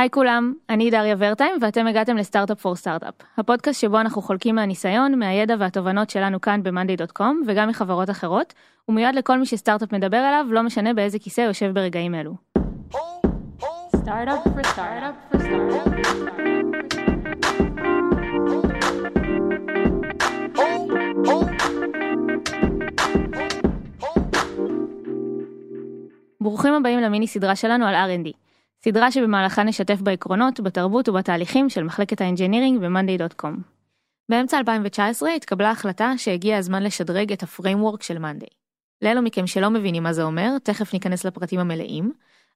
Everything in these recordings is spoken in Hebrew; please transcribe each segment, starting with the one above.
היי כולם, אני דריה ורטיים ואתם הגעתם לסטארט-אפ פור סטארט-אפ, הפודקאסט שבו אנחנו חולקים מהניסיון, מהידע והתובנות שלנו כאן ב-monday.com וגם מחברות אחרות, ומיועד לכל מי שסטארט-אפ מדבר אליו, לא משנה באיזה כיסא יושב ברגעים אלו. Startup for startup for startup. ברוכים הבאים למיני סדרה שלנו על R&D. סדרה שבמהלכה נשתף בעקרונות, בתרבות ובתהליכים של מחלקת ה engineering ב-monday.com. באמצע 2019 התקבלה החלטה שהגיע הזמן לשדרג את ה framework של monday. לאלו מכם שלא מבינים מה זה אומר, תכף ניכנס לפרטים המלאים,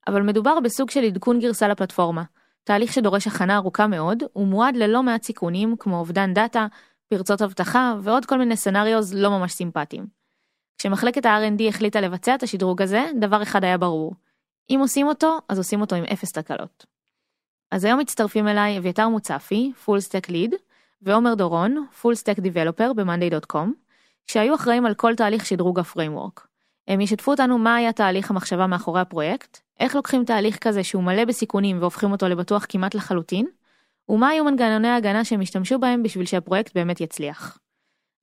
אבל מדובר בסוג של עדכון גרסה לפלטפורמה, תהליך שדורש הכנה ארוכה מאוד, ומועד ללא מעט סיכונים כמו אובדן data, פרצות אבטחה ועוד כל מיני scenarios לא ממש סימפטיים. כשמחלקת ה-R&D החליטה לבצע את השדרוג הזה, דבר אחד היה ברור. אם עושים אותו, אז עושים אותו עם אפס תקלות. אז היום מצטרפים אליי אביתר מוצפי, full stack lead, ועומר דורון, full stack developer ב-monday.com, שהיו אחראים על כל תהליך שדרוג ה framework. הם ישתפו אותנו מה היה תהליך המחשבה מאחורי הפרויקט, איך לוקחים תהליך כזה שהוא מלא בסיכונים והופכים אותו לבטוח כמעט לחלוטין, ומה היו מנגנוני ההגנה שהם השתמשו בהם בשביל שהפרויקט באמת יצליח.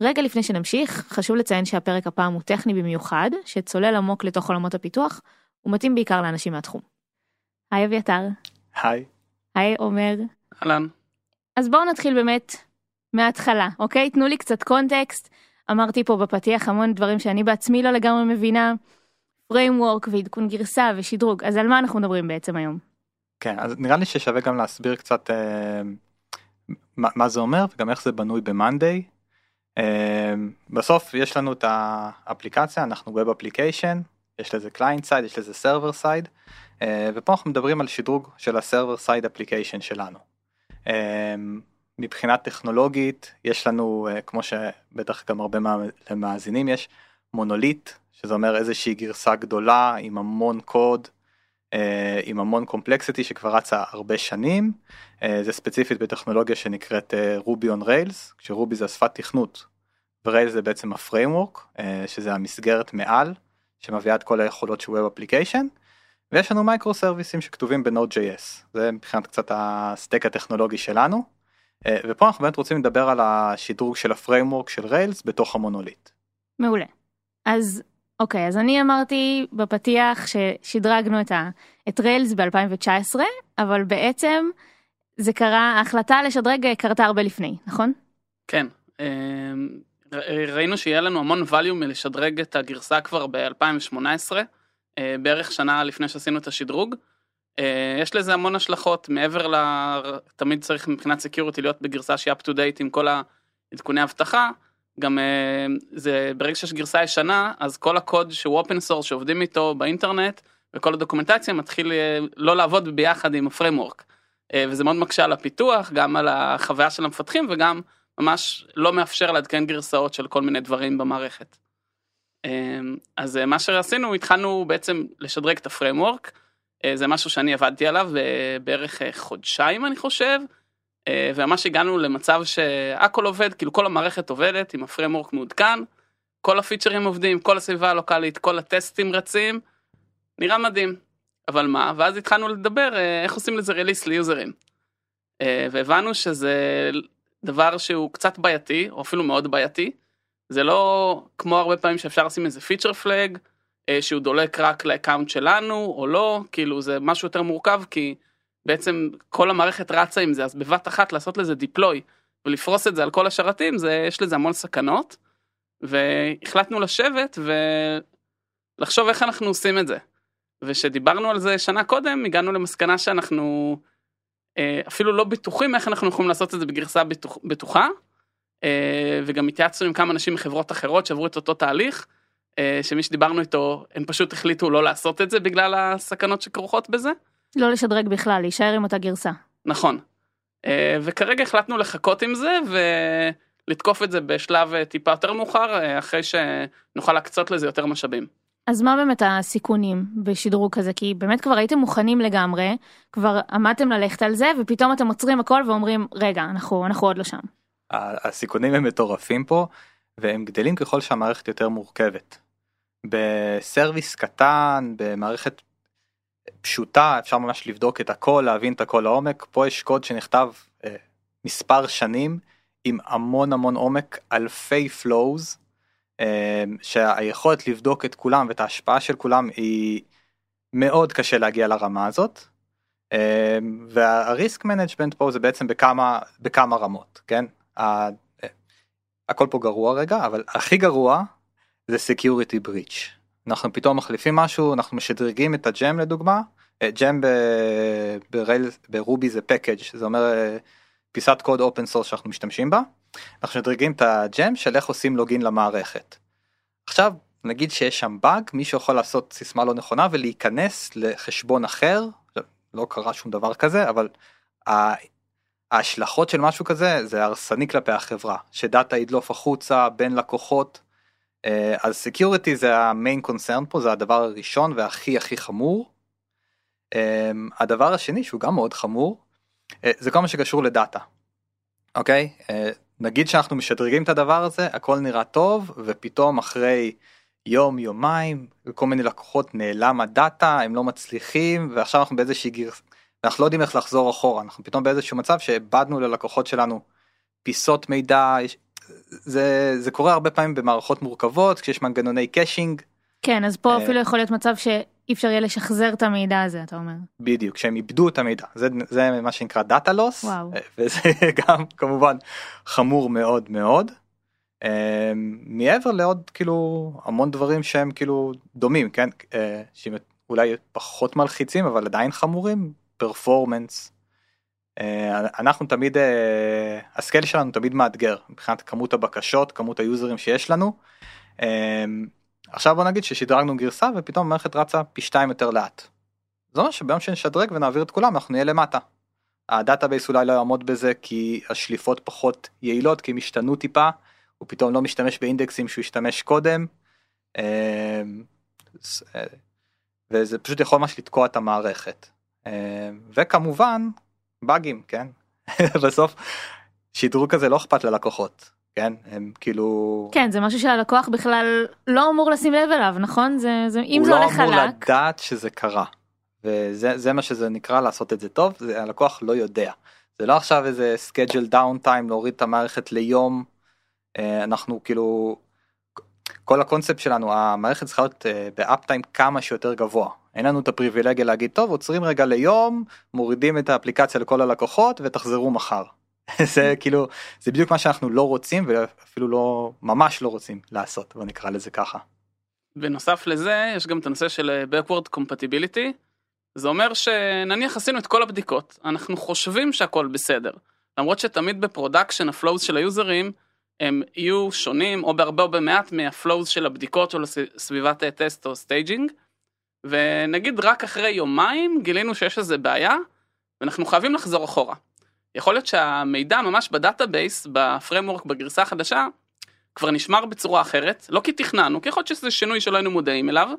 רגע לפני שנמשיך, חשוב לציין שהפרק הפעם הוא טכני במיוחד, שצולל עמוק לתוך עולמות הפיתוח, ומתאים בעיקר לאנשים מהתחום. היי אביתר. היי. היי עומר. אהלן. אז בואו נתחיל באמת מההתחלה, אוקיי? תנו לי קצת קונטקסט. אמרתי פה בפתיח המון דברים שאני בעצמי לא לגמרי מבינה. framework ועדכון גרסה ושדרוג, אז על מה אנחנו מדברים בעצם היום? כן, אז נראה לי ששווה גם להסביר קצת אה, מה, מה זה אומר וגם איך זה בנוי ב-Monday. אה, בסוף יש לנו את האפליקציה, אנחנו Web Application, יש לזה Client Side, יש לזה Server Side, אה, ופה אנחנו מדברים על שדרוג של ה-Server Side Application שלנו. אה, מבחינה טכנולוגית יש לנו, אה, כמו שבטח גם הרבה מהמאזינים יש, מונוליט, שזה אומר איזושהי גרסה גדולה עם המון קוד, עם המון complexity שכבר רצה הרבה שנים, זה ספציפית בטכנולוגיה שנקראת Ruby on Rails, כש Ruby זה השפת תכנות, ו Rails זה בעצם ה framework, שזה המסגרת מעל, שמביאה את כל היכולות של Web Application, ויש לנו מייקרו סרוויסים שכתובים ב-Node.js, זה מבחינת קצת ה stack הטכנולוגי שלנו. ופה אנחנו באמת רוצים לדבר על השדרוג של ה framework של Rails בתוך המונוליט. מעולה. אז אוקיי, אז אני אמרתי בפתיח ששדרגנו את, ה, את Rails ב-2019, אבל בעצם זה קרה, ההחלטה לשדרג קרתה הרבה לפני, נכון? כן. ראינו שיהיה לנו המון value מלשדרג את הגרסה כבר ב-2018, בערך שנה לפני שעשינו את השדרוג. יש לזה המון השלכות מעבר ל... תמיד צריך מבחינת security להיות בגרסה שהיא up to date עם כל העדכוני אבטחה. גם זה ברגע שיש גרסה ישנה אז כל הקוד שהוא open source שעובדים איתו באינטרנט וכל הדוקומנטציה מתחיל לא לעבוד ביחד עם ה framework. וזה מאוד מקשה על הפיתוח גם על החוויה של המפתחים וגם ממש לא מאפשר לעדכן גרסאות של כל מיני דברים במערכת. אז מה שעשינו התחלנו בעצם לשדרג את ה framework. זה משהו שאני עבדתי עליו בערך חודשיים אני חושב, וממש הגענו למצב שהכל עובד, כאילו כל המערכת עובדת עם ה framework מעודכן, כל הפיצ'רים עובדים, כל הסביבה הלוקאלית, כל הטסטים רצים, נראה מדהים. אבל מה, ואז התחלנו לדבר איך עושים לזה release ליוזרים. והבנו שזה דבר שהוא קצת בעייתי, או אפילו מאוד בעייתי, זה לא כמו הרבה פעמים שאפשר לשים איזה feature flag, שהוא דולק רק ל account שלנו או לא, כאילו זה משהו יותר מורכב כי בעצם כל המערכת רצה עם זה, אז בבת אחת לעשות לזה דיפלוי ולפרוס את זה על כל השרתים, זה, יש לזה המון סכנות. והחלטנו לשבת ולחשוב איך אנחנו עושים את זה. ושדיברנו על זה שנה קודם, הגענו למסקנה שאנחנו אפילו לא בטוחים איך אנחנו יכולים לעשות את זה בגרסה בטוח, בטוחה. וגם התייעצנו עם כמה אנשים מחברות אחרות שעברו את אותו תהליך. שמי שדיברנו איתו הם פשוט החליטו לא לעשות את זה בגלל הסכנות שכרוכות בזה. לא לשדרג בכלל, להישאר עם אותה גרסה. נכון. וכרגע החלטנו לחכות עם זה ולתקוף את זה בשלב טיפה יותר מאוחר אחרי שנוכל להקצות לזה יותר משאבים. אז מה באמת הסיכונים בשדרוג כזה? כי באמת כבר הייתם מוכנים לגמרי, כבר עמדתם ללכת על זה ופתאום אתם עוצרים הכל ואומרים רגע אנחנו, אנחנו עוד לא שם. הסיכונים הם מטורפים פה והם גדלים ככל שהמערכת יותר מורכבת. ב service קטן במערכת פשוטה אפשר ממש לבדוק את הכל להבין את הכל לעומק פה יש קוד שנכתב אה, מספר שנים עם המון המון עומק אלפי flows שהיכולת לבדוק את כולם ואת ההשפעה של כולם היא מאוד קשה להגיע לרמה הזאת. אה, וה risk management פה זה בעצם בכמה בכמה רמות כן אה, הכל פה גרוע רגע אבל הכי גרוע זה security breach. אנחנו פתאום מחליפים משהו אנחנו משדרגים את ה gem לדוגמה gem ב Ruby זה package זה אומר אה, פיסת קוד open source שאנחנו משתמשים בה. אנחנו משדרגים את ה gem של איך עושים login למערכת. עכשיו נגיד שיש שם באג מישהו יכול לעשות סיסמה לא נכונה ולהיכנס לחשבון אחר לא קרה שום דבר כזה אבל ההשלכות של משהו כזה זה הרסני כלפי החברה ש data ידלוף החוצה בין לקוחות. אה, אז security זה ה main concern פה זה הדבר הראשון והכי הכי חמור. אה, הדבר השני שהוא גם מאוד חמור אה, זה כל מה שקשור ל data. אוקיי נגיד שאנחנו משדרגים את הדבר הזה הכל נראה טוב ופתאום אחרי יום יומיים כל מיני לקוחות נעלם ה data הם לא מצליחים ועכשיו אנחנו באיזושהי גרסה אנחנו לא יודעים איך לחזור אחורה אנחנו פתאום באיזשהו מצב שאיבדנו ללקוחות שלנו פיסות מידע זה זה קורה הרבה פעמים במערכות מורכבות כשיש מנגנוני caching. כן אז פה אפילו יכול להיות מצב שאי אפשר יהיה לשחזר את המידע הזה אתה אומר. בדיוק שהם איבדו את המידע זה זה מה שנקרא data loss וואו. וזה גם כמובן חמור מאוד מאוד. אה, מעבר לעוד כאילו המון דברים שהם כאילו דומים כן אה, שאולי פחות מלחיצים אבל עדיין חמורים performance. אנחנו תמיד ה scale שלנו תמיד מאתגר מבחינת כמות הבקשות כמות היוזרים שיש לנו. אה, עכשיו בוא נגיד ששדרגנו גרסה ופתאום המערכת רצה פי שתיים יותר לאט. זה אומר שביום שנשדרג ונעביר את כולם אנחנו נהיה למטה. ה database אולי לא יעמוד בזה כי השליפות פחות יעילות כי הם השתנו טיפה הוא פתאום לא משתמש באינדקסים שהוא השתמש קודם. אה, וזה פשוט יכול ממש לתקוע את המערכת. אה, וכמובן באגים כן בסוף שדרוג כזה לא אכפת ללקוחות כן הם כאילו כן זה משהו שהלקוח בכלל לא אמור לשים לב אליו נכון זה, זה אם הוא זה לא הולך אמור חלק לדעת שזה קרה. וזה זה מה שזה נקרא לעשות את זה טוב זה הלקוח לא יודע. זה לא עכשיו איזה schedule down time להוריד את המערכת ליום. אה, אנחנו כאילו כל הקונספט שלנו המערכת צריכה להיות ב uptime כמה שיותר גבוה אין לנו את הפריבילגיה להגיד טוב עוצרים רגע ליום מורידים את האפליקציה לכל הלקוחות ותחזרו מחר. זה כאילו זה בדיוק מה שאנחנו לא רוצים ואפילו לא ממש לא רוצים לעשות בוא נקרא לזה ככה. בנוסף לזה יש גם את הנושא של אה, backward compatibility. זה אומר שנניח עשינו את כל הבדיקות אנחנו חושבים שהכל בסדר למרות שתמיד ב production ה flows של היוזרים הם יהיו שונים או בהרבה או במעט מה flows של הבדיקות או סביבת טסט או staging. ונגיד רק אחרי יומיים גילינו שיש איזה בעיה ואנחנו חייבים לחזור אחורה. יכול להיות שהמידע ממש ב database ב framework בגרסה החדשה כבר נשמר בצורה אחרת לא כי תכננו כי יכול להיות שזה שינוי שלא היינו מודעים אליו.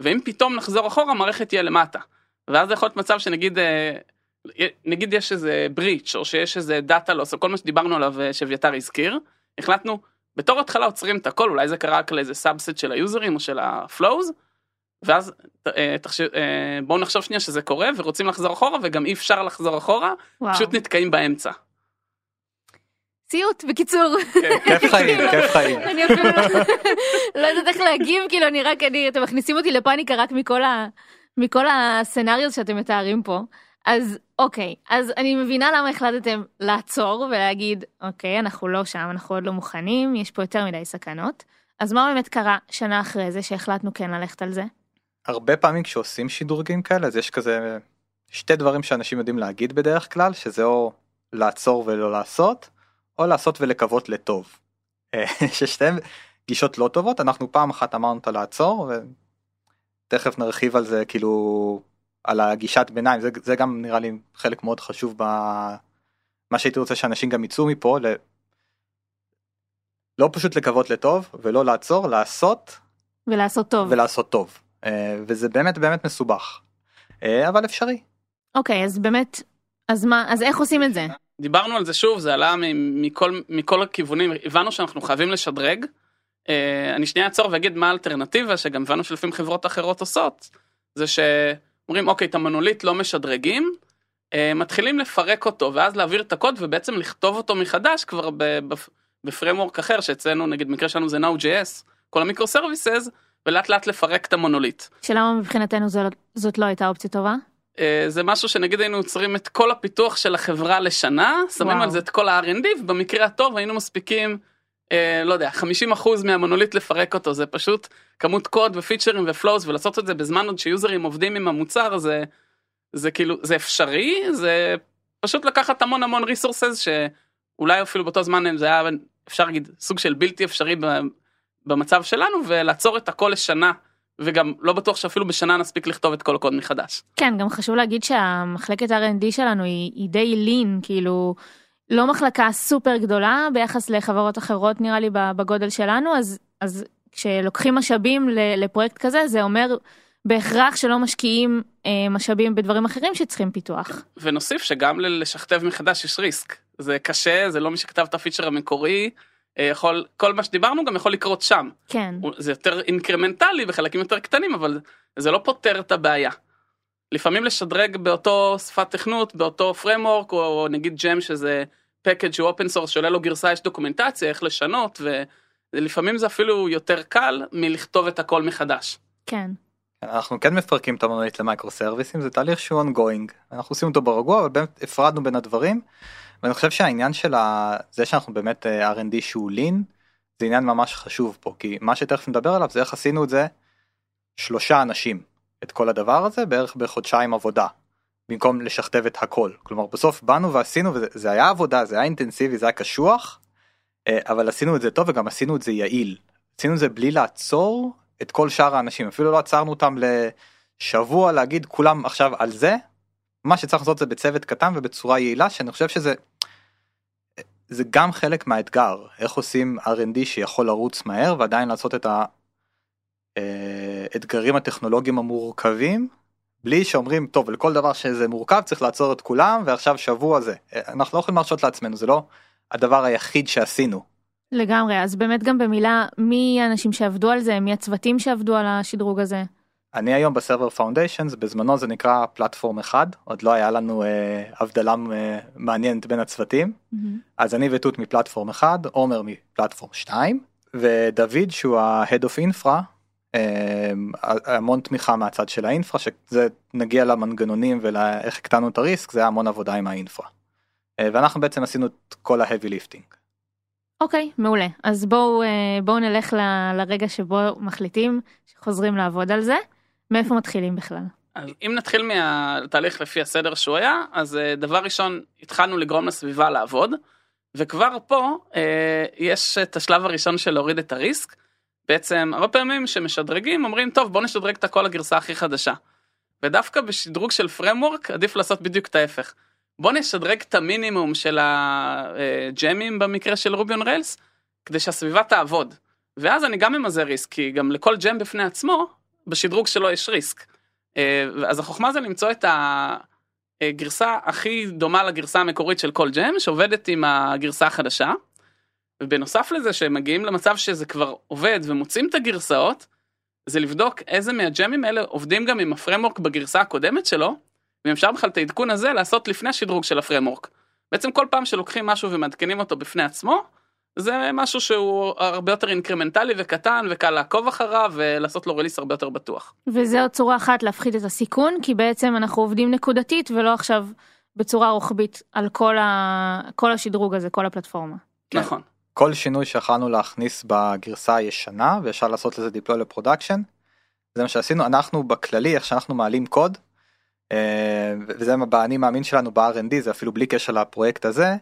ואם פתאום נחזור אחורה המערכת תהיה למטה. ואז יכול להיות מצב שנגיד אה, נגיד יש איזה breach או שיש איזה data loss או כל מה שדיברנו עליו אה, שאביתר הזכיר החלטנו בתור התחלה עוצרים את הכל אולי זה קרה רק לאיזה subset של היוזרים או של ה flows. ואז אה, תחשב, אה, בואו נחשוב שנייה שזה קורה ורוצים לחזור אחורה וגם אי אפשר לחזור אחורה וואו. פשוט נתקעים באמצע. סיוט בקיצור. כיף חיים כיף חיים. אני אפילו לא- לא יודעת איך להגיב כאילו אני רק אני אתם מכניסים אותי לפאניקה רק מכל ה... מכל הסצנריו שאתם מתארים פה אז אוקיי אז אני מבינה למה החלטתם לעצור ולהגיד אוקיי אנחנו לא שם אנחנו עוד לא מוכנים יש פה יותר מדי סכנות אז מה באמת קרה שנה אחרי זה שהחלטנו כן ללכת על זה. הרבה פעמים כשעושים שדרוגים כאלה אז יש כזה שתי דברים שאנשים יודעים להגיד בדרך כלל שזה או לעצור ולא לעשות או לעשות ולקוות לטוב. אה, ששתיהן גישות לא טובות אנחנו פעם אחת אמרנו אותה לעצור ותכף נרחיב על זה כאילו על הגישת ביניים זה, זה גם נראה לי חלק מאוד חשוב במה שהייתי רוצה שאנשים גם יצאו מפה ל... לא פשוט לקוות לטוב ולא לעצור לעשות ולעשות טוב. ולעשות טוב וזה באמת באמת מסובך אה, אבל אפשרי. אוקיי אז באמת אז מה אז איך עושים את זה. דיברנו על זה שוב זה עלה מכל מכל הכיוונים הבנו שאנחנו חייבים לשדרג. אה, אני שנייה אעצור ואגיד מה האלטרנטיבה שגם הבנו שלפעמים חברות אחרות עושות זה אומרים אוקיי את המונוליט לא משדרגים, אה, מתחילים לפרק אותו ואז להעביר את הקוד ובעצם לכתוב אותו מחדש כבר ב framework אחר שאצלנו נגיד במקרה שלנו זה Node.js, כל ה microservices ולאט לאט לפרק את המונוליט. שלמה מבחינתנו זאת, זאת לא הייתה אופציה טובה? אה, זה משהו שנגיד היינו עוצרים את כל הפיתוח של החברה לשנה, שמים וואו. על זה את כל ה-R&D ובמקרה הטוב היינו מספיקים, אה, לא יודע, 50% מהמונוליט לפרק אותו, זה פשוט כמות קוד ופיצ'רים ו flows ולעשות את זה בזמן עוד שיוזרים עובדים עם המוצר, זה, זה כאילו, זה אפשרי, זה פשוט לקחת המון המון resources שאולי אפילו באותו זמן זה היה אפשר להגיד סוג של בלתי אפשרי במצב שלנו ולעצור את הכל לשנה. וגם לא בטוח שאפילו בשנה נספיק לכתוב את כל הקוד מחדש. כן, גם חשוב להגיד שהמחלקת R&D שלנו היא, היא די lean, כאילו לא מחלקה סופר גדולה ביחס לחברות אחרות נראה לי בגודל שלנו, אז, אז כשלוקחים משאבים לפרויקט כזה זה אומר בהכרח שלא משקיעים אה, משאבים בדברים אחרים שצריכים פיתוח. ונוסיף שגם לשכתב מחדש יש risk, זה קשה, זה לא מי שכתב את הפיצ'ר המקורי. אה, יכול כל מה שדיברנו גם יכול לקרות שם. כן. זה יותר אינקרמנטלי בחלקים יותר קטנים אבל זה לא פותר את הבעיה. לפעמים לשדרג באותו שפת תכנות באותו framework או נגיד ג'ם שזה package שהוא open source שעולה לו גרסה יש דוקומנטציה איך לשנות ולפעמים זה אפילו יותר קל מלכתוב את הכל מחדש. כן. אנחנו כן מפרקים את המונולית למיקרו סרוויסים זה תהליך שהוא ongoing אנחנו עושים אותו ברגוע אבל באמת הפרדנו בין הדברים. ואני חושב שהעניין של זה שאנחנו באמת אה, R&D שהוא לין זה עניין ממש חשוב פה כי מה שתכף נדבר עליו זה איך עשינו את זה שלושה אנשים את כל הדבר הזה בערך בחודשיים עבודה במקום לשכתב את הכל. כלומר בסוף באנו ועשינו וזה היה עבודה זה היה אינטנסיבי זה היה קשוח אה, אבל עשינו את זה טוב וגם עשינו את זה יעיל. עשינו את זה בלי לעצור את כל שאר האנשים אפילו לא עצרנו אותם לשבוע להגיד כולם עכשיו על זה מה שצריך לעשות זה בצוות קטן ובצורה יעילה שאני חושב שזה זה גם חלק מהאתגר איך עושים R&D שיכול לרוץ מהר ועדיין לעשות את האתגרים אה, הטכנולוגיים המורכבים בלי שאומרים טוב לכל דבר שזה מורכב צריך לעצור את כולם ועכשיו שבוע זה אנחנו לא יכולים להרשות לעצמנו זה לא הדבר היחיד שעשינו. לגמרי אז באמת גם במילה מי האנשים שעבדו על זה מי הצוותים שעבדו על השדרוג הזה. אני היום ב Server Foundations בזמנו זה נקרא Platform אחד עוד לא היה לנו אה, הבדלה אה, מעניינת בין הצוותים mm-hmm. אז אני ותות מ Platform אחד עומר מ Platform 2 ודוד שהוא ה-Head of Infra אה, המון תמיכה מהצד של האינפרה שזה נגיע למנגנונים ולאיך הקטנו את הריסק זה המון עבודה עם האינפרה. אה, ואנחנו בעצם עשינו את כל ה-heavy lifting. אוקיי okay, מעולה אז בואו אה, בואו נלך ל, לרגע שבו מחליטים שחוזרים לעבוד על זה. מאיפה מתחילים בכלל? אם נתחיל מהתהליך לפי הסדר שהוא היה, אז אה, דבר ראשון התחלנו לגרום לסביבה לעבוד, וכבר פה אה, יש את השלב הראשון של להוריד את הריסק. בעצם הרבה פעמים שמשדרגים אומרים טוב בוא נשדרג את הכל לגרסה הכי חדשה. ודווקא בשדרוג של פרמורק עדיף לעשות בדיוק את ההפך. בוא נשדרג את המינימום של הג'מים במקרה של רוביון ריילס כדי שהסביבה תעבוד. ואז אני גם ממזער ריסק כי גם לכל ג'ם בפני עצמו בשדרוג שלו יש ריסק. אה, אז החוכמה זה למצוא את הגרסה הכי דומה לגרסה המקורית של כל gem שעובדת עם הגרסה החדשה. ובנוסף לזה שהם מגיעים למצב שזה כבר עובד ומוצאים את הגרסאות, זה לבדוק איזה מהג'מים האלה עובדים גם עם ה framework בגרסה הקודמת שלו, ואם אפשר בכלל את העדכון הזה לעשות לפני השדרוג של ה framework. בעצם כל פעם שלוקחים משהו ומעדכנים אותו בפני עצמו, זה משהו שהוא הרבה יותר אינקרמנטלי וקטן וקל לעקוב אחריו ולעשות לו release הרבה יותר בטוח. וזה עוד צורה אחת להפחית את הסיכון כי בעצם אנחנו עובדים נקודתית ולא עכשיו בצורה רוחבית על כל, ה... כל השדרוג הזה כל הפלטפורמה. כן. נכון. כל שינוי שיכולנו להכניס בגרסה הישנה ואפשר לעשות לזה deploy ל production. זה מה שעשינו אנחנו בכללי איך שאנחנו מעלים קוד. אה, וזה באני מאמין שלנו ב-R&D זה אפילו בלי קשר לפרויקט הזה.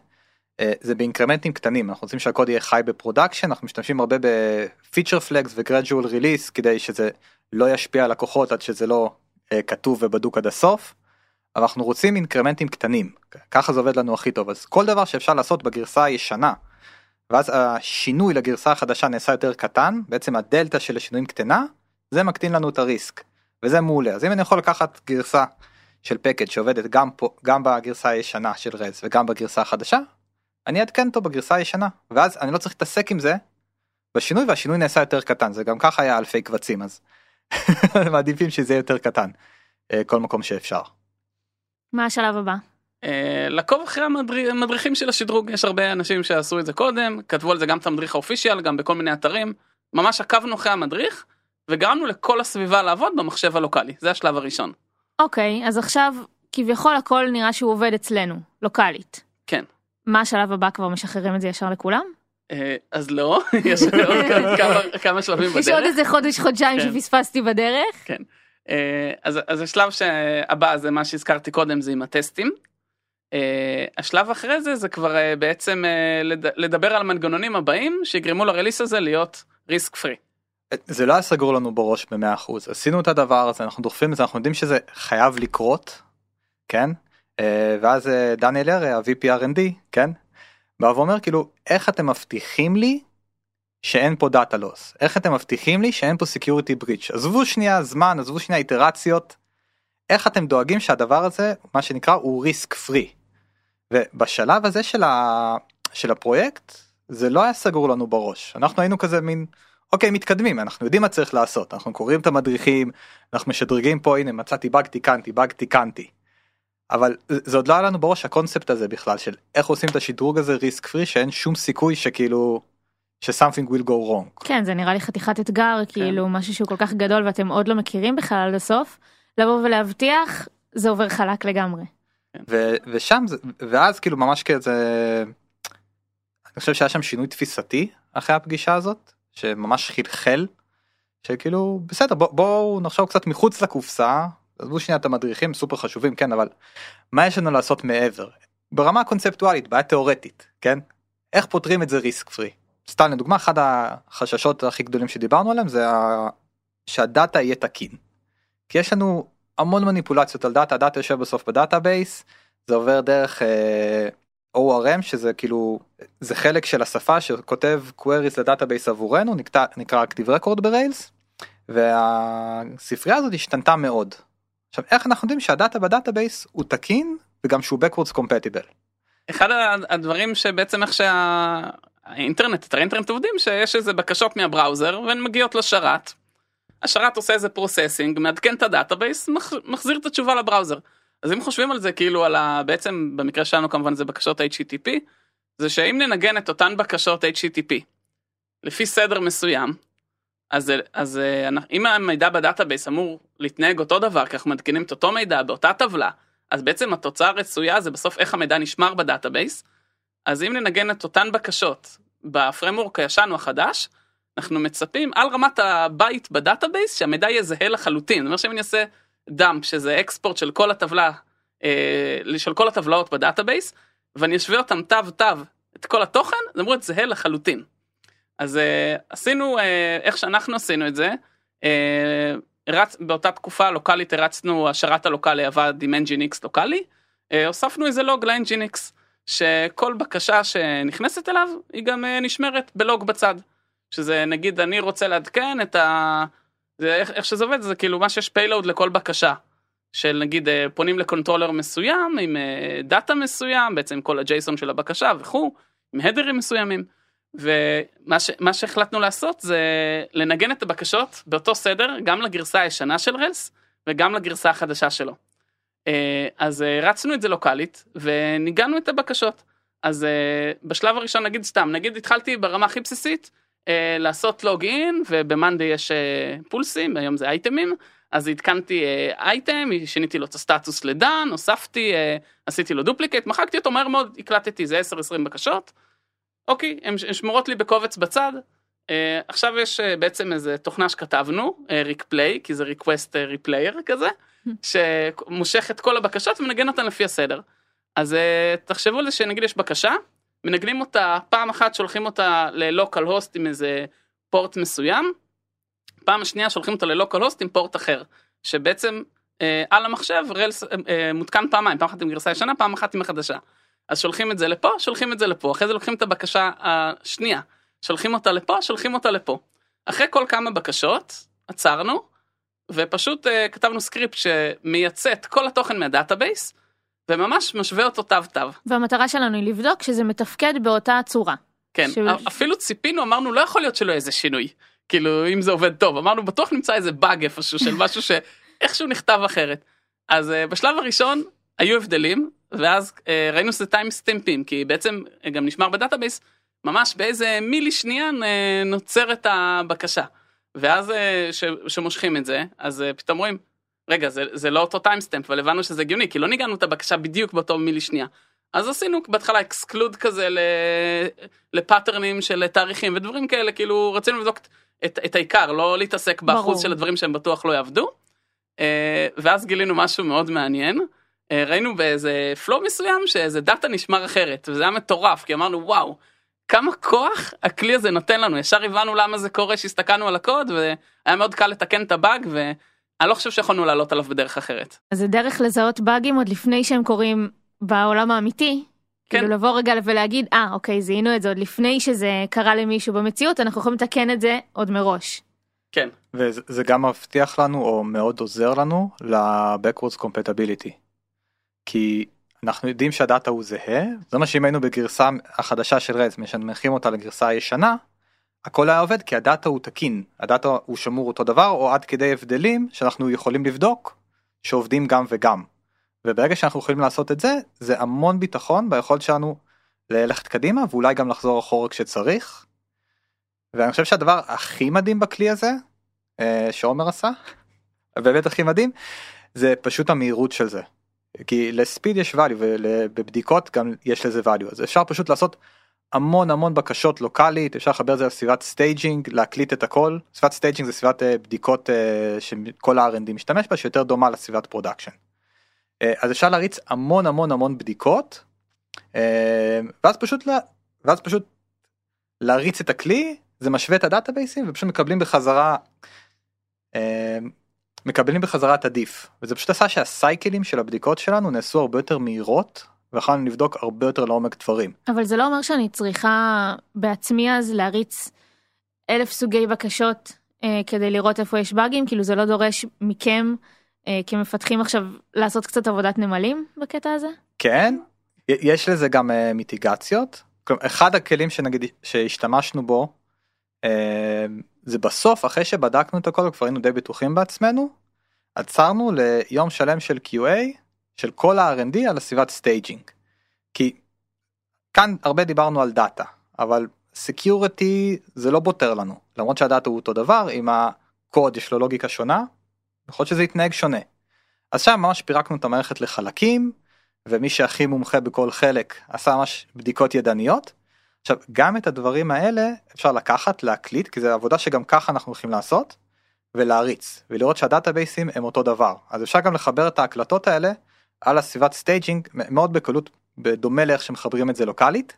אה, זה באינקרמנטים קטנים אנחנו רוצים שהקוד יהיה חי ב production אנחנו משתמשים הרבה ב feature flags ו gradual release כדי שזה לא ישפיע על לקוחות עד שזה לא uh, כתוב ובדוק עד הסוף. אבל אנחנו רוצים אינקרמנטים קטנים ככה זה עובד לנו הכי טוב אז כל דבר שאפשר לעשות בגרסה הישנה. ואז השינוי לגרסה החדשה נעשה יותר קטן בעצם הדלתא של השינויים קטנה זה מקטין לנו את הריסק וזה מעולה אז אם אני יכול לקחת גרסה של פקד שעובדת גם פה גם בגרסה הישנה של רז וגם בגרסה החדשה אני אעדכן אותו בגרסה הישנה ואז אני לא צריך להתעסק עם זה בשינוי והשינוי נעשה יותר קטן זה גם ככה היה אלפי קבצים אז מעדיפים שזה יותר קטן. אה, כל מקום שאפשר. מה השלב הבא? אה, לעקוב אחרי המדריכים של השדרוג יש הרבה אנשים שעשו את זה קודם כתבו על זה גם את המדריך האופישיאל גם בכל מיני אתרים ממש עקבנו אחרי המדריך וגרמנו לכל הסביבה לעבוד במחשב הלוקאלי זה השלב הראשון. אוקיי, אז עכשיו כביכול הכל נראה שהוא עובד אצלנו, לוקאלית. כן. מה השלב הבא כבר משחררים את זה ישר לכולם? אה, אז לא יש עוד כמה- שלבים יש עוד בדרך. איזה חודש חודשיים כן. שפספסתי בדרך? כן. אה, אז, אז השלב הבא זה מה שהזכרתי קודם זה עם הטסטים. אה, השלב אחרי זה זה כבר בעצם לד, לדבר על המנגנונים הבאים שיגרמו לרליס הזה להיות ריסק פרי. זה לא היה סגור לנו בראש ב-100% עשינו את הדבר הזה אנחנו דוחפים את זה אנחנו יודעים שזה חייב לקרות כן ואז אה, דניאל ארה ה-VP R&D כן? בא ואומר כאילו איך אתם מבטיחים לי שאין פה דאטה לוס איך אתם מבטיחים לי שאין פה security breach? עזבו שנייה זמן עזבו שנייה איטרציות. איך אתם דואגים שהדבר הזה מה שנקרא הוא ריסק פרי. ובשלב הזה של, ה... של הפרויקט זה לא היה סגור לנו בראש. אנחנו היינו כזה מין אוקיי מתקדמים אנחנו יודעים מה צריך לעשות אנחנו קוראים את המדריכים אנחנו משדרגים פה הנה מצאתי באג תיקנתי באג תיקנתי. אבל זה עוד לא היה לנו בראש הקונספט הזה בכלל של איך עושים את השדרוג הזה ריסק פרי שאין שום סיכוי שכאילו ש-something will go wrong. כן, זה נראה לי חתיכת אתגר, כאילו משהו שהוא כל כך גדול ואתם עוד לא מכירים בכלל עד הסוף, לבוא ולהבטיח, זה עובר חלק לגמרי. ו- ושם זה ואז כאילו ממש כזה אני חושב שהיה שם שינוי תפיסתי אחרי הפגישה הזאת שממש חלחל שכאילו בסדר בוא, בואו נחשוב קצת מחוץ לקופסה עזבו שנייה את המדריכים סופר חשובים כן אבל מה יש לנו לעשות מעבר ברמה קונספטואלית בעיה תיאורטית כן איך פותרים את זה risk free סתם לדוגמה אחד החששות הכי גדולים שדיברנו עליהם זה. שהדאטה יהיה תקין. כי יש לנו המון מניפולציות על דאטה דאטה יושב בסוף ב database זה עובר דרך אה, ORM שזה כאילו זה חלק של השפה שכותב queries ל database עבורנו נקרא, נקרא Active Record ב Rails והספרייה הזאת השתנתה מאוד. עכשיו איך אנחנו יודעים שה data ב database הוא תקין וגם שהוא backwards compatible. אחד הדברים שבעצם איך שהאינטרנט, אתרי אינטרנט עובדים שיש איזה בקשות מה browser והן מגיעות לשרת. השרת עושה איזה processing, מעדכן את ה database, מח- מחזיר את התשובה ל browser. אז אם חושבים על זה כאילו על ה... בעצם במקרה שלנו כמובן זה בקשות HTTP, זה שאם ננגן את אותן בקשות HTTP לפי סדר מסוים, אז, אז אה, אם המידע ב database אמור להתנהג אותו דבר, כי אנחנו מעדכנים את אותו מידע באותה טבלה, אז בעצם התוצאה הרצויה זה בסוף איך המידע נשמר ב database. אז אם ננגן את אותן בקשות ב framework הישן או החדש, אנחנו מצפים על רמת ה byte ב database שהמידע יהיה זהה לחלוטין. זאת אומרת שאם אני אעשה dump שזה export של כל הטבלה, אה, של כל הטבלאות ב database, ואני אשווה אותם תו תו את כל התוכן, זה אמור להיות זהה לחלוטין. אז אה, עשינו אה, איך שאנחנו עשינו את זה, אה, הרצ... באותה תקופה לוקאלית הרצנו השרת הלוקאלי עבד עם nginx לוקאלי, אה, הוספנו איזה לוג ל-nginx, שכל בקשה שנכנסת אליו היא גם אה, נשמרת בלוג בצד. שזה נגיד אני רוצה לעדכן את ה... זה איך, איך שזה עובד זה כאילו מה שיש פיילוד לכל בקשה. של נגיד פונים ל controller מסוים עם data מסוים בעצם כל ה JSON של הבקשה וכו' עם הדרים מסוימים. ומה ש, שהחלטנו לעשות זה לנגן את הבקשות באותו סדר גם לגרסה הישנה של Rails וגם לגרסה החדשה שלו. אה, אז אה, הרצנו את זה לוקאלית וניגנו את הבקשות. אז אה, בשלב הראשון נגיד סתם נגיד התחלתי ברמה הכי בסיסית לעשות login וב Monday יש פולסים היום זה אייטמים אז עדכנתי אייטם שיניתי לו את הסטטוס ל done הוספתי עשיתי לו duplicate מחקתי אותו מהר מאוד הקלטתי זה 10-20 בקשות. אוקיי הן שמורות לי בקובץ בצד. אה, עכשיו יש אה, בעצם איזה תוכנה שכתבנו req play כי זה request replayer כזה שמושך את כל הבקשות ומנגן אותן לפי הסדר. אז אה, תחשבו על זה שנגיד יש בקשה מנגנים אותה פעם אחת שולחים אותה ל localhost עם איזה port מסוים. פעם שנייה שולחים אותה ל localhost עם port אחר שבעצם אה, על המחשב Rails אה, אה, מותקן פעמיים פעם אחת עם גרסה ישנה פעם אחת עם החדשה. אז שולחים את זה לפה שולחים את זה לפה אחרי זה לוקחים את הבקשה השנייה שולחים אותה לפה שולחים אותה לפה. אחרי כל כמה בקשות עצרנו ופשוט אה, כתבנו script שמייצא את כל התוכן מה database וממש משווה אותו תו תו. והמטרה שלנו היא לבדוק שזה מתפקד באותה צורה. כן, ש- אפילו ציפינו, אמרנו לא יכול להיות שלא יהיה איזה שינוי. כאילו אם זה עובד טוב, אמרנו בטוח נמצא איזה באג איפשהו של משהו שאיכשהו נכתב אחרת. אז אה, בשלב הראשון היו הבדלים, ואז אה, ראינו שזה טיים סטמפים, כי בעצם אה, גם נשמר ב database, ממש באיזה מילי שנייה אה, נוצרת הבקשה. ואז כשמושכים את זה, אז פתאום רואים, רגע, זה, זה לא אותו timestamp, אבל הבנו שזה הגיוני, כי לא ניגנו את הבקשה בדיוק באותו מילי שנייה. אז עשינו בהתחלה exclude כזה לפאטרנים של תאריכים ודברים כאלה, כאילו רצינו לבדוק את, את העיקר, לא להתעסק באחוז ברור. של הדברים שהם בטוח לא יעבדו. אה, ואז גילינו משהו מאוד מעניין. אה, ראינו באיזה flow מסוים שאיזה data נשמר אחרת, וזה היה מטורף, כי אמרנו וואו, כמה כוח הכלי הזה נותן לנו, ישר הבנו למה זה קורה שהסתכלנו על הקוד, והיה מאוד קל לתקן את הבאג, ואני לא חושב שיכולנו לעלות עליו בדרך אחרת. אז זה דרך לזהות באגים עוד לפני שהם קורים בעולם האמיתי, כן. כאילו לבוא רגע ולהגיד, אה, ah, אוקיי, זיהינו את זה עוד לפני שזה קרה למישהו במציאות, אנחנו יכולים לתקן את זה עוד מראש. כן. וזה גם מבטיח לנו, או מאוד עוזר לנו, ל-Backwards Compatibility. כי אנחנו יודעים שהדאטה הוא זהה, זה מה שאם היינו בגרסה החדשה של רז, משנמכים אותה לגרסה הישנה, הכל היה עובד כי הדאטה הוא תקין, הדאטה הוא שמור אותו דבר, או עד כדי הבדלים שאנחנו יכולים לבדוק, שעובדים גם וגם. וברגע שאנחנו יכולים לעשות את זה זה המון ביטחון ביכולת שלנו ללכת קדימה ואולי גם לחזור אחורה כשצריך. ואני חושב שהדבר הכי מדהים בכלי הזה אה, שעומר עשה באמת הכי מדהים זה פשוט המהירות של זה. כי ל speed יש value ובבדיקות גם יש לזה value אז אפשר פשוט לעשות המון המון בקשות לוקאלית אפשר לחבר את זה לסביבת staging להקליט את הכל סביבת staging זה סביבת אה, בדיקות אה, שכל ה-R&D משתמש בה שיותר דומה לסביבת production. אה, אז אפשר להריץ המון המון המון בדיקות ואז פשוט לה, ואז פשוט להריץ את הכלי זה משווה את הדאטאבייסים ופשוט מקבלים בחזרה מקבלים בחזרה את הדיף וזה פשוט עשה שהסייקלים של הבדיקות שלנו נעשו הרבה יותר מהירות ויכולנו לבדוק הרבה יותר לעומק דברים. אבל זה לא אומר שאני צריכה בעצמי אז להריץ אלף סוגי בקשות אה, כדי לראות איפה יש באגים כאילו זה לא דורש מכם אה, כמפתחים עכשיו לעשות קצת עבודת נמלים בקטע הזה? כן, יש לזה גם אה, מיטיגציות. אחד הכלים שנגיד שהשתמשנו בו אה, זה בסוף אחרי שבדקנו את הכל וכבר היינו די בטוחים בעצמנו עצרנו ליום שלם של QA של כל ה-R&D על הסביבת staging. כי כאן הרבה דיברנו על data אבל security זה לא פותר לנו למרות שה data הוא אותו דבר אם הקוד יש לו לוגיקה שונה יכול להיות שזה יתנהג שונה. אז שם ממש פירקנו את המערכת לחלקים ומי שהכי מומחה בכל חלק עשה ממש בדיקות ידניות. עכשיו גם את הדברים האלה אפשר לקחת להקליט כי זה עבודה שגם ככה אנחנו הולכים לעשות ולהריץ ולראות שהדאטאבייסים הם אותו דבר. אז אפשר גם לחבר את ההקלטות האלה על הסביבת staging מאוד בקלות בדומה לאיך שמחברים את זה לוקאלית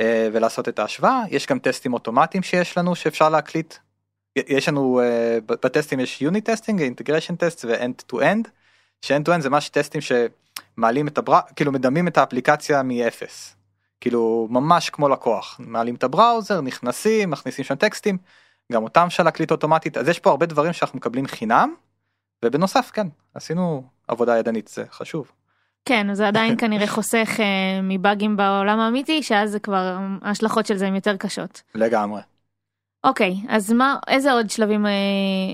אה, ולעשות את ההשוואה. יש גם טסטים אוטומטיים שיש לנו שאפשר להקליט. יש לנו אה, בטסטים יש unit testing integration test ו end to end ש end to end זה ממש טסטים שמעלים את הבר... כאילו מדמים את האפליקציה מאפס. כאילו ממש כמו לקוח מעלים את ה browser נכנסים מכניסים שם טקסטים גם אותם אפשר להקליט אוטומטית אז יש פה הרבה דברים שאנחנו מקבלים חינם ובנוסף כן עשינו עבודה ידנית זה חשוב. כן זה עדיין כנראה חוסך אה, מבאגים בעולם האמיתי שאז זה כבר ההשלכות של זה הן יותר קשות. לגמרי. אוקיי, אז מה, איזה עוד שלבים אה,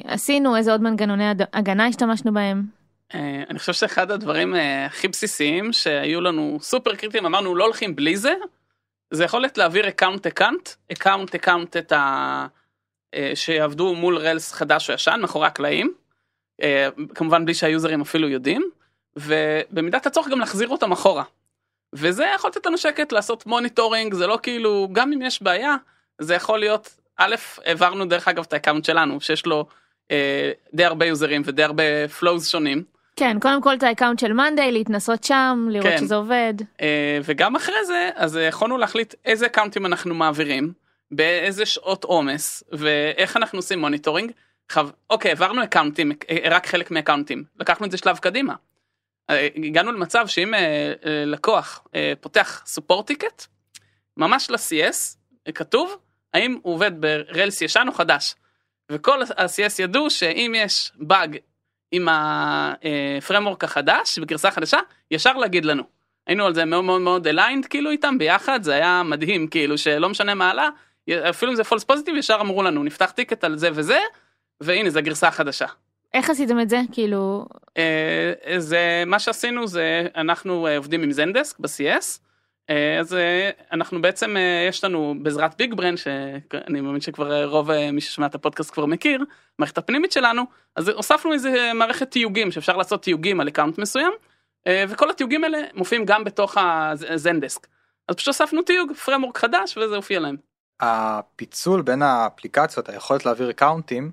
עשינו, איזה עוד מנגנוני הגנה השתמשנו בהם? אה, אני חושב שאחד הדברים אה, הכי בסיסיים שהיו לנו סופר קריטיים, אמרנו לא הולכים בלי זה, זה יכולת להעביר account account, account account את ה... אה, שיעבדו מול Rails חדש או ישן, מאחורי הקלעים, כמובן בלי שהיוזרים אפילו יודעים, ובמידת הצורך גם להחזיר אותם אחורה. וזה יכול לתת לנו שקט לעשות monitoring, זה לא כאילו, גם אם יש בעיה, זה יכול להיות א', העברנו דרך אגב את ה account שלנו, שיש לו אה, די הרבה יוזרים ודי הרבה flows שונים. כן, קודם כל את ה account של monday, להתנסות שם, לראות כן. שזה עובד. אה, וגם אחרי זה, אז יכולנו להחליט איזה אקאונטים אנחנו מעבירים, באיזה שעות עומס, ואיך אנחנו עושים monitoring. חב... אוקיי, העברנו אקאונטים, אה, רק חלק מאקאונטים, לקחנו את זה שלב קדימה. אה, הגענו למצב שאם אה, לקוח אה, פותח support ticket, ממש ל-CS, כתוב, האם הוא עובד ב Rails ישן או חדש. וכל ה-CS ידעו שאם יש באג עם ה framework החדש בגרסה חדשה ישר להגיד לנו. היינו על זה מאוד מאוד מאוד aligned כאילו איתם ביחד זה היה מדהים כאילו שלא משנה מה עלה אפילו אם זה false positive ישר אמרו לנו נפתח ticket על זה וזה והנה זה גרסה חדשה. איך עשיתם את זה? כאילו... אה, זה מה שעשינו זה אנחנו אה, עובדים עם Zendesk ב-CS. אה, אז אה, אנחנו בעצם אה, יש לנו בעזרת BigBrain שאני מאמין שכבר רוב מי ששומע את הפודקאסט כבר מכיר מערכת הפנימית שלנו אז הוספנו איזה מערכת תיוגים שאפשר לעשות תיוגים על account מסוים וכל התיוגים האלה מופיעים גם בתוך ה Zendesk. אז פשוט הוספנו תיוג framework חדש וזה הופיע להם. הפיצול בין האפליקציות היכולת להעביר אקאונטים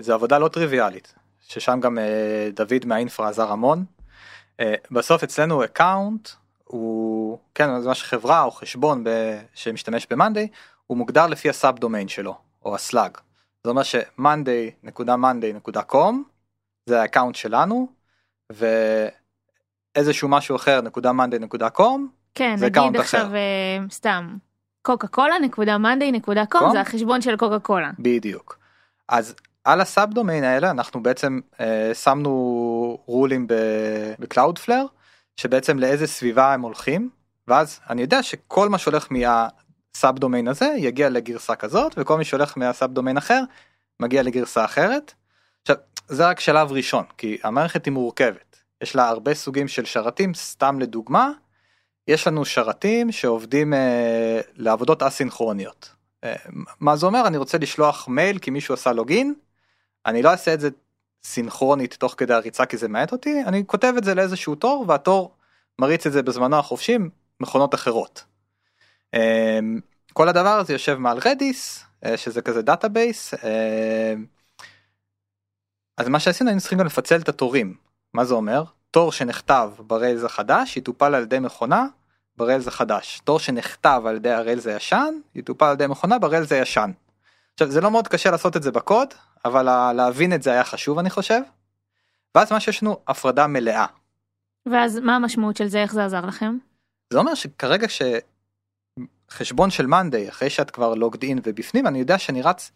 זה עבודה לא טריוויאלית ששם גם דוד מה infra עזר המון. בסוף אצלנו account הוא כן זה ממש חברה או חשבון ב, שמשתמש ב monday הוא מוגדר לפי ה sub domain שלו או ה slug. זה אומר ש-monday.monday.com זה ה account שלנו ואיזשהו משהו אחר נקודה monday.com כן, זה נגיד עכשיו אחר. אה, סתם קוקה קולה נקודה monday נקודה com com? זה החשבון של קוקה קולה. בדיוק. אז על ה sub domain האלה אנחנו בעצם אה, שמנו רולים ב Cloudflare שבעצם לאיזה סביבה הם הולכים ואז אני יודע שכל מה שהולך מה sub domain הזה יגיע לגרסה כזאת וכל מי שהולך מה sub domain אחר מגיע לגרסה אחרת. עכשיו זה רק שלב ראשון כי המערכת היא מורכבת יש לה הרבה סוגים של שרתים סתם לדוגמה יש לנו שרתים שעובדים אה, לעבודות אסינכרוניות. אה, מה זה אומר אני רוצה לשלוח מייל כי מישהו עשה login אני לא אעשה את זה סינכרונית תוך כדי הריצה כי זה מאט אותי אני כותב את זה לאיזשהו תור והתור מריץ את זה בזמנו החופשי מכונות אחרות. אה, כל הדבר הזה יושב מעל Redis אה, שזה כזה database אה, אז מה שעשינו היינו צריכים גם לפצל את התורים מה זה אומר תור שנכתב ב Rails החדש יטופל על ידי מכונה ב Rails החדש. תור שנכתב על ידי ה Rails הישן יטופל על ידי מכונה ב Rails הישן. עכשיו זה לא מאוד קשה לעשות את זה בקוד אבל להבין את זה היה חשוב אני חושב. ואז מה שיש לנו הפרדה מלאה. ואז מה המשמעות של זה איך זה עזר לכם? זה אומר שכרגע שחשבון של monday אחרי שאת כבר logged in ובפנים אני יודע שאני רץ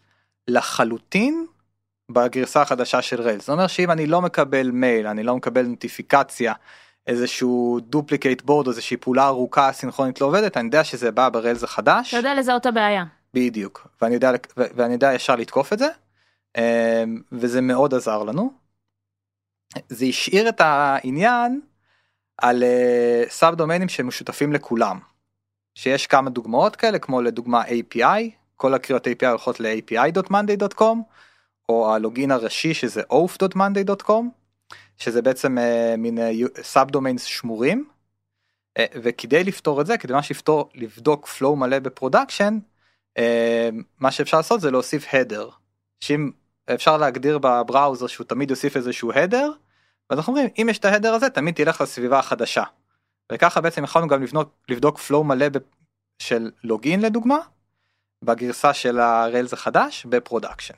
לחלוטין בגרסה החדשה של Rails. זה אומר שאם אני לא מקבל מייל אני לא מקבל נוטיפיקציה איזשהו duplicate board או איזושהי פעולה ארוכה אסינכרונית לא עובדת אני יודע שזה בא ב Rails החדש. אתה יודע לזהות את הבעיה. בדיוק ואני יודע ואני יודע ישר לתקוף את זה וזה מאוד עזר לנו. זה השאיר את העניין על sub דומיינים שמשותפים לכולם. שיש כמה דוגמאות כאלה כמו לדוגמה API כל הקריאות API הולכות ל-api.monday.com או ה login הראשי שזה auth.monday.com שזה בעצם אה, מין sub domains שמורים וכדי לפתור את זה כדי ממש לפתור לבדוק flow מלא ב production מה שאפשר לעשות זה להוסיף header שאם אפשר להגדיר ב browser שהוא תמיד יוסיף איזשהו header ואז אנחנו אומרים אם יש את ה header הזה תמיד תלך לסביבה החדשה. וככה בעצם יכולנו גם לבנות לבדוק flow מלא ב- של login לדוגמה בגרסה של ה Rails החדש ב production.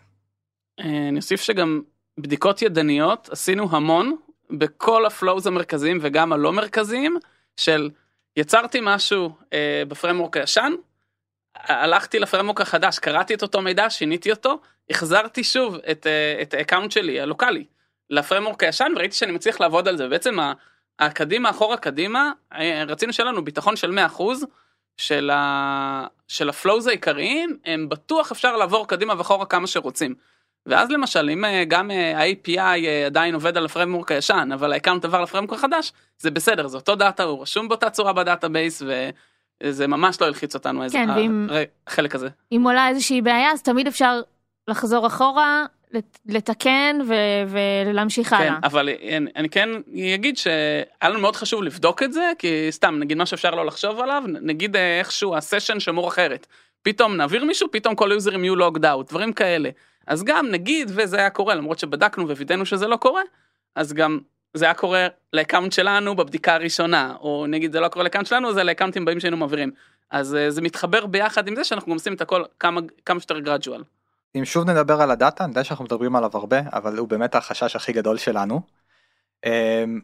אה, אני אוסיף שגם בדיקות ידניות עשינו המון בכל ה flows המרכזיים וגם הלא מרכזיים של יצרתי משהו אה, ב framework הישן, הלכתי ל framework החדש, קראתי את אותו מידע, שיניתי אותו, החזרתי שוב את, אה, את ה account שלי הלוקאלי ל framework הישן וראיתי שאני מצליח לעבוד על זה. בעצם הקדימה אחורה קדימה אה, רצינו שיהיה לנו ביטחון של 100% של, ה... של ה flows העיקריים הם בטוח אפשר לעבור קדימה ואחורה כמה שרוצים. ואז למשל אם אה, גם ה-API עדיין עובד על ה framework הישן אבל ה account עבר ל framework החדש זה בסדר זה אותו דאטה הוא רשום באותה צורה ב database וזה ממש לא הלחיץ אותנו איזה כן, ואם- החלק הזה. אם עולה איזושהי בעיה אז תמיד אפשר לחזור אחורה לת- לתקן ו- ולהמשיך כן, הלאה. אבל אני, אני כן אגיד שהיה לנו מאוד חשוב לבדוק את זה כי סתם נגיד מה שאפשר לא לחשוב עליו נגיד אה, איכשהו ה session שמור אחרת פתאום נעביר מישהו פתאום כל היוזרים יהיו logged out דברים כאלה אז גם נגיד וזה היה קורה למרות שבדקנו ווידאנו שזה לא קורה אז גם זה היה קורה ל account שלנו בבדיקה הראשונה או נגיד זה לא קורה ל account שלנו זה לאקאונטים הבאים שהיינו מעבירים אז אה, זה מתחבר ביחד עם זה שאנחנו גם עושים את הכל כמה כמה שיותר gradual. אם שוב נדבר על הדאטה, אני יודע שאנחנו מדברים עליו הרבה, אבל הוא באמת החשש הכי גדול שלנו. אמ,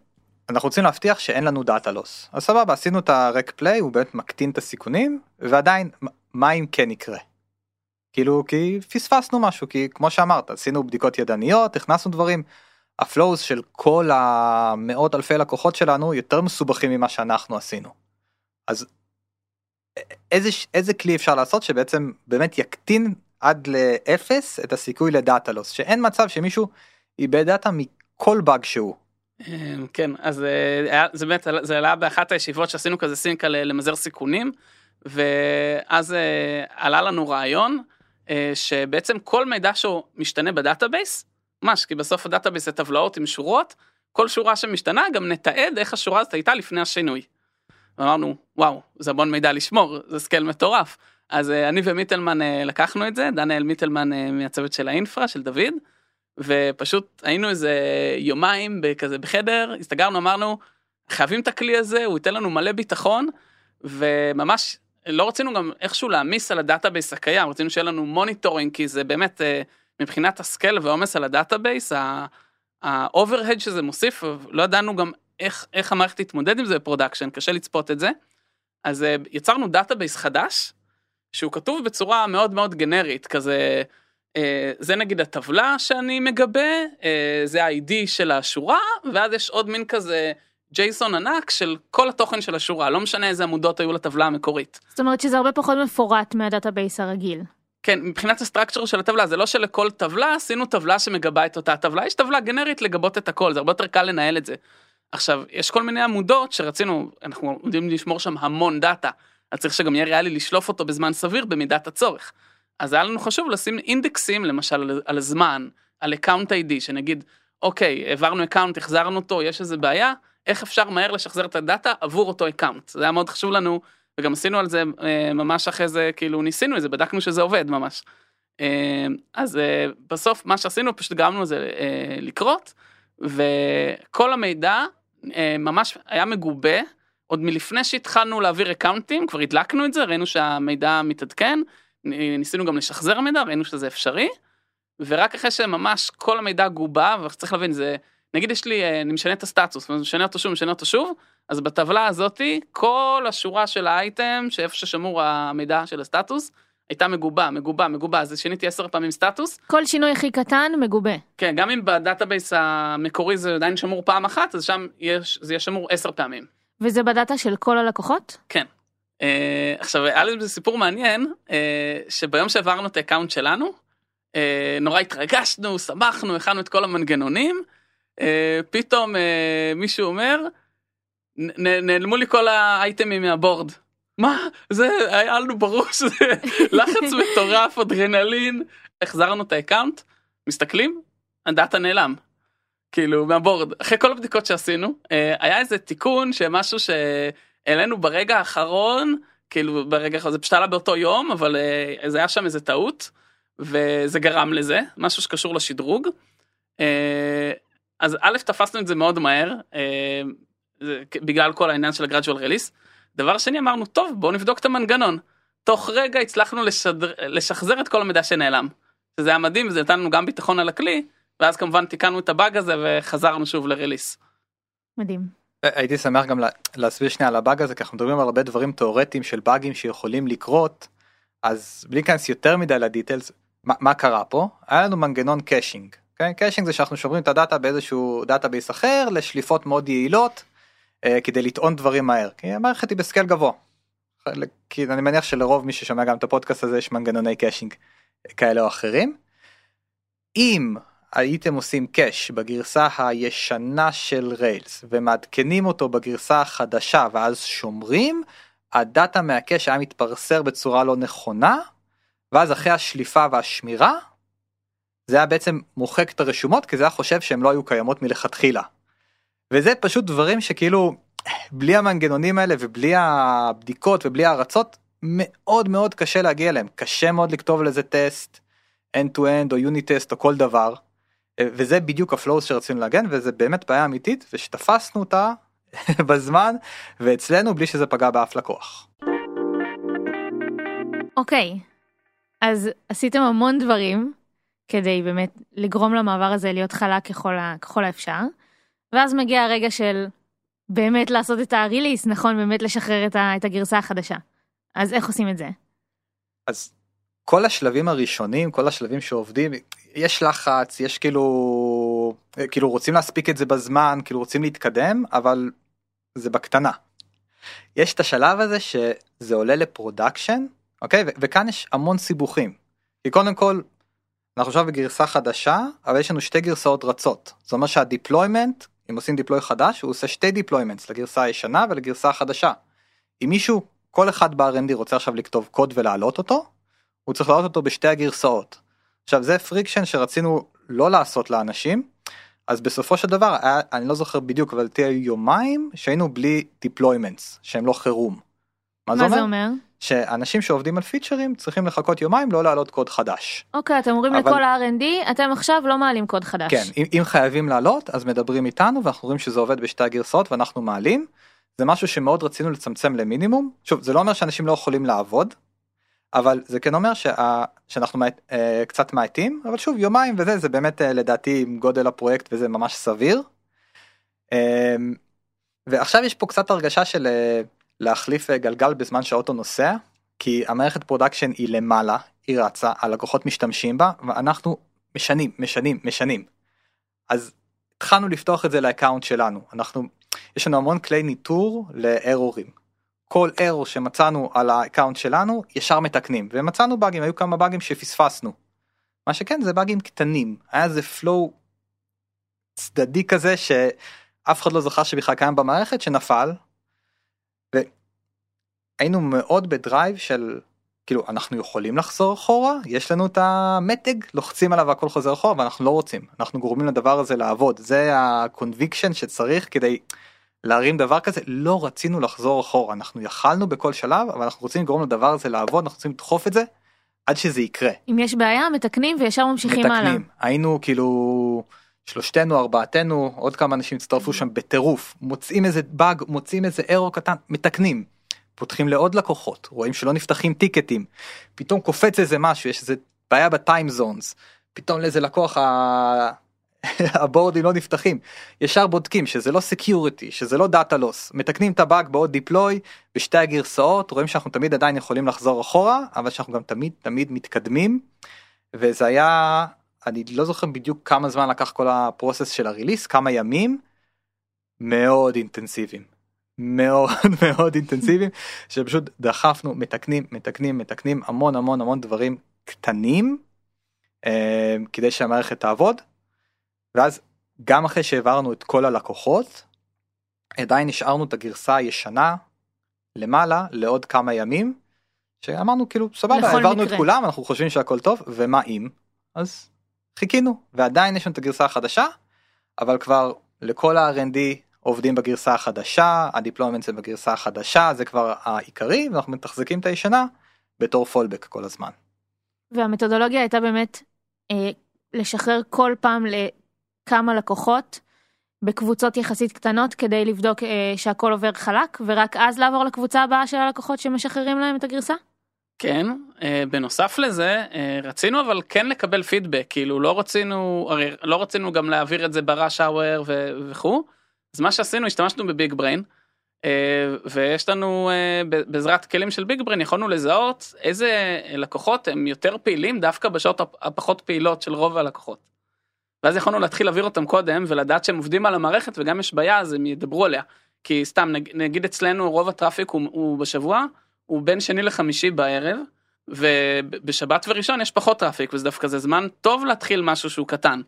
אנחנו רוצים להבטיח שאין לנו data loss. אז סבבה, עשינו את ה replay, הוא באמת מקטין את הסיכונים, ועדיין, מה אם כן יקרה? כאילו, כי פספסנו משהו, כי כמו שאמרת, עשינו בדיקות ידניות, הכנסנו דברים. ה flows של כל המאות אלפי לקוחות שלנו יותר מסובכים ממה שאנחנו עשינו. אז איזה, איזה כלי אפשר לעשות שבעצם באמת יקטין עד לאפס את הסיכוי ל data loss שאין מצב שמישהו איבד data מכל באג שהוא. אמ, כן אז אה, זה באמת זה עלה באחת הישיבות שעשינו כזה sync על אה, למזער סיכונים ואז אה, עלה לנו רעיון שבעצם כל מידע שהוא משתנה ב database ממש כי בסוף ה database זה טבלאות עם שורות כל שורה שמשתנה גם נתעד איך השורה הזאת הייתה לפני השינוי. ואמרנו וואו זה המון מידע לשמור זה scale מטורף אז אה, אני ומיטלמן אה, לקחנו את זה דניאל מיטלמן אה, מהצוות של ה infra של דוד ופשוט היינו איזה יומיים כזה בחדר הסתגרנו אמרנו חייבים את הכלי הזה הוא ייתן לנו מלא ביטחון וממש לא רצינו גם איכשהו להעמיס על ה database הקיים רצינו שיהיה לנו monitoring כי זה באמת מבחינת ה scale והעומס על ה database ה overhead שזה מוסיף לא ידענו גם איך איך המערכת תתמודד עם זה ב production קשה לצפות את זה. אז אה, יצרנו database חדש שהוא כתוב בצורה מאוד מאוד גנרית כזה אה, זה נגיד הטבלה שאני מגבה אה, זה ה-ID של השורה ואז יש עוד מין כזה JSON ענק של כל התוכן של השורה לא משנה איזה עמודות היו לטבלה המקורית. זאת אומרת שזה הרבה פחות מפורט מה database הרגיל. כן מבחינת ה structure של הטבלה זה לא שלכל טבלה עשינו טבלה שמגבה את אותה טבלה יש טבלה גנרית לגבות את הכל זה הרבה יותר קל לנהל את זה. עכשיו יש כל מיני עמודות שרצינו אנחנו יודעים לשמור שם המון data אז צריך שגם יהיה ריאלי לשלוף אותו בזמן סביר במידת הצורך. אז היה לנו חשוב לשים אינדקסים למשל על, על הזמן על account ID שנגיד אוקיי העברנו account החזרנו אותו יש איזה בעיה איך אפשר מהר לשחזר את ה data עבור אותו account זה היה מאוד חשוב לנו וגם עשינו על זה אה, ממש אחרי זה כאילו ניסינו את זה בדקנו שזה עובד ממש. אה, אז אה, בסוף מה שעשינו פשוט גרמנו לזה לקרות וכל המידע ממש היה מגובה עוד מלפני שהתחלנו להעביר accountים כבר הדלקנו את זה ראינו שהמידע מתעדכן ניסינו גם לשחזר מידע ראינו שזה אפשרי. ורק אחרי שממש כל המידע גובה וצריך להבין זה נגיד יש לי אני משנה את הסטטוס משנה אותו שוב משנה אותו שוב אז בטבלה הזאתי כל השורה של האייטם שאיפה ששמור המידע של הסטטוס הייתה מגובה מגובה מגובה אז שיניתי עשר פעמים סטטוס כל שינוי הכי קטן מגובה. כן גם אם ב database המקורי זה עדיין שמור פעם אחת אז שם יש זה יהיה שמור עשר פעמים. וזה ב data של כל הלקוחות? כן. אה, עכשיו היה לי סיפור מעניין אה, שביום שהעברנו את ה account שלנו אה, נורא התרגשנו שמחנו הכנו את כל המנגנונים אה, פתאום אה, מישהו אומר "נ- נעלמו לי כל ה itemים מה board. מה זה היה לנו ברור שזה לחץ מטורף אדרנלין החזרנו את ה account מסתכלים ה data נעלם. כאילו מהבורד אחרי כל הבדיקות שעשינו אה, היה איזה תיקון שמשהו שהעלינו ברגע האחרון כאילו ברגע האחרון זה פשוט עלה באותו יום אבל אה, זה היה שם איזה טעות וזה גרם לזה משהו שקשור לשדרוג. אה, אז א' תפסנו את זה מאוד מהר בגלל כל העניין של הגרדואל רליס. דבר שני אמרנו טוב בואו נבדוק את המנגנון. תוך רגע הצלחנו לשדר, לשחזר את כל המידע שנעלם. שזה היה מדהים וזה נתן לנו גם ביטחון על הכלי ואז כמובן תיקנו את הבאג הזה וחזרנו שוב ל release. מדהים. הייתי שמח גם לה- להסביר שנייה על הבאג הזה כי אנחנו מדברים על הרבה דברים תאורטיים של באגים שיכולים לקרות אז בלי להיכנס יותר מדי ל details מה, מה קרה פה היה לנו מנגנון caching. כן? caching זה שאנחנו שומרים את ה data באיזשהו database אחר לשליפות מאוד יעילות כדי לטעון דברים מהר כי המערכת היא ב scale גבוה. כי אני מניח שלרוב מי ששומע גם את הפודקאסט הזה יש מנגנוני caching כאלה או אחרים. אם הייתם עושים cache בגרסה הישנה של Rails ומעדכנים אותו בגרסה החדשה ואז שומרים, ה data מה cache היה מתפרסר בצורה לא נכונה, ואז אחרי השליפה והשמירה, זה היה בעצם מוחק את הרשומות כי זה היה חושב שהן לא היו קיימות מלכתחילה. וזה פשוט דברים שכאילו בלי המנגנונים האלה ובלי הבדיקות ובלי ההרצות מאוד מאוד קשה להגיע אליהם. קשה מאוד לכתוב לזה test end to end או unit test או כל דבר. וזה בדיוק ה flows שרצינו להגן וזה באמת בעיה אמיתית ושתפסנו אותה בזמן ואצלנו בלי שזה פגע באף לקוח. אוקיי, אז עשיתם המון דברים כדי באמת לגרום למעבר הזה להיות חלק ככל, ה- ככל האפשר, ואז מגיע הרגע של באמת לעשות את ה release, נכון? באמת לשחרר את, ה, את הגרסה החדשה. אז איך עושים את זה? אז כל השלבים הראשונים כל השלבים שעובדים יש לחץ יש כאילו כאילו רוצים להספיק את זה בזמן כאילו רוצים להתקדם אבל זה בקטנה. יש את השלב הזה שזה עולה ל production אוקיי ו- וכאן יש המון סיבוכים. כי קודם כל אנחנו עכשיו בגרסה חדשה אבל יש לנו שתי גרסאות רצות זאת אומרת שה deployment אם עושים deploy חדש הוא עושה שתי deployments לגרסה הישנה ולגרסה החדשה. אם מישהו כל אחד ב-R&D רוצה עכשיו לכתוב קוד ולהעלות אותו הוא צריך להעלות אותו בשתי הגרסאות. עכשיו זה friction שרצינו לא לעשות לאנשים אז בסופו של דבר היה, אני לא זוכר בדיוק אבל תהיה יומיים שהיינו בלי deployments שהם לא חירום. מה זה אומר? אומר? שאנשים שעובדים על פיצ'רים צריכים לחכות יומיים לא להעלות קוד חדש. אוקיי אתם אומרים אבל... לכל ה-R&D אתם עכשיו לא מעלים קוד חדש. כן אם, אם חייבים לעלות אז מדברים איתנו ואנחנו רואים שזה עובד בשתי הגרסאות ואנחנו מעלים. זה משהו שמאוד רצינו לצמצם למינימום שוב זה לא אומר שאנשים לא יכולים לעבוד. אבל זה כן אומר שה... שאנחנו מעט, אה, קצת מעטים אבל שוב יומיים וזה זה באמת אה, לדעתי עם גודל הפרויקט וזה ממש סביר. אה, ועכשיו יש פה קצת הרגשה של אה, להחליף אה, גלגל בזמן שהאוטו נוסע כי המערכת production היא למעלה היא רצה הלקוחות משתמשים בה ואנחנו משנים משנים משנים. אז התחלנו לפתוח את זה ל account שלנו אנחנו יש לנו המון כלי ניטור לארורים. כל ארור שמצאנו על ה account שלנו ישר מתקנים ומצאנו באגים היו כמה באגים שפספסנו. מה שכן זה באגים קטנים היה איזה flow צדדי כזה שאף אחד לא זוכר שבכלל קיים במערכת שנפל היינו מאוד ב drive של כאילו אנחנו יכולים לחזור אחורה יש לנו את המתג לוחצים עליו והכל חוזר אחורה ואנחנו לא רוצים אנחנו גורמים לדבר הזה לעבוד זה ה conviction שצריך כדי להרים דבר כזה לא רצינו לחזור אחורה אנחנו יכלנו בכל שלב אבל אנחנו רוצים לגרום לדבר הזה לעבוד אנחנו רוצים לדחוף את זה עד שזה יקרה. אם יש בעיה מתקנים וישר ממשיכים מתקנים. הלאה. היינו כאילו שלושתנו ארבעתנו עוד כמה אנשים הצטרפו שם בטירוף מוצאים איזה באג מוצאים איזה error קטן מתקנים. פותחים לעוד לקוחות רואים שלא נפתחים טיקטים פתאום קופץ איזה משהו יש איזה בעיה ב time zones פתאום לאיזה לקוח ה... הבורדים לא נפתחים. ישר בודקים שזה לא security שזה לא data loss מתקנים את הבאג בעוד deploy בשתי הגרסאות רואים שאנחנו תמיד עדיין יכולים לחזור אחורה אבל שאנחנו גם תמיד תמיד מתקדמים. וזה היה אני לא זוכר בדיוק כמה זמן לקח כל הפרוסס של הריליס כמה ימים מאוד אינטנסיביים מאוד מאוד אינטנסיביים שפשוט דחפנו מתקנים מתקנים מתקנים המון המון המון דברים קטנים אה, כדי שהמערכת תעבוד ואז גם אחרי שהעברנו את כל הלקוחות עדיין נשארנו את הגרסה הישנה למעלה לעוד כמה ימים שאמרנו כאילו סבבה העברנו מקרה. את כולם אנחנו חושבים שהכל טוב ומה אם אז חיכינו ועדיין יש לנו את הגרסה החדשה אבל כבר לכל ה-R&D עובדים בגרסה החדשה, ה deployment זה בגרסה החדשה, זה כבר העיקרי, ואנחנו מתחזקים את הישנה בתור fallback כל הזמן. והמתודולוגיה הייתה באמת אה, לשחרר כל פעם לכמה לקוחות בקבוצות יחסית קטנות כדי לבדוק אה, שהכל עובר חלק, ורק אז לעבור לקבוצה הבאה של הלקוחות שמשחררים להם את הגרסה? כן, אה, בנוסף לזה אה, רצינו אבל כן לקבל פידבק, כאילו לא רצינו, הרי לא רצינו גם להעביר את זה בראש האוור וכו'. אז מה שעשינו השתמשנו בביג בריין אה, ויש לנו אה, בעזרת כלים של ביג בריין יכולנו לזהות איזה לקוחות הם יותר פעילים דווקא בשעות הפחות פעילות של רוב הלקוחות. ואז יכולנו להתחיל להעביר אותם קודם ולדעת שהם עובדים על המערכת וגם יש בעיה אז הם ידברו עליה. כי סתם נגיד אצלנו רוב ה traffic הוא, הוא בשבוע הוא בין שני לחמישי בערב ובשבת וראשון יש פחות traffic וזה דווקא זה זמן טוב להתחיל משהו שהוא קטן.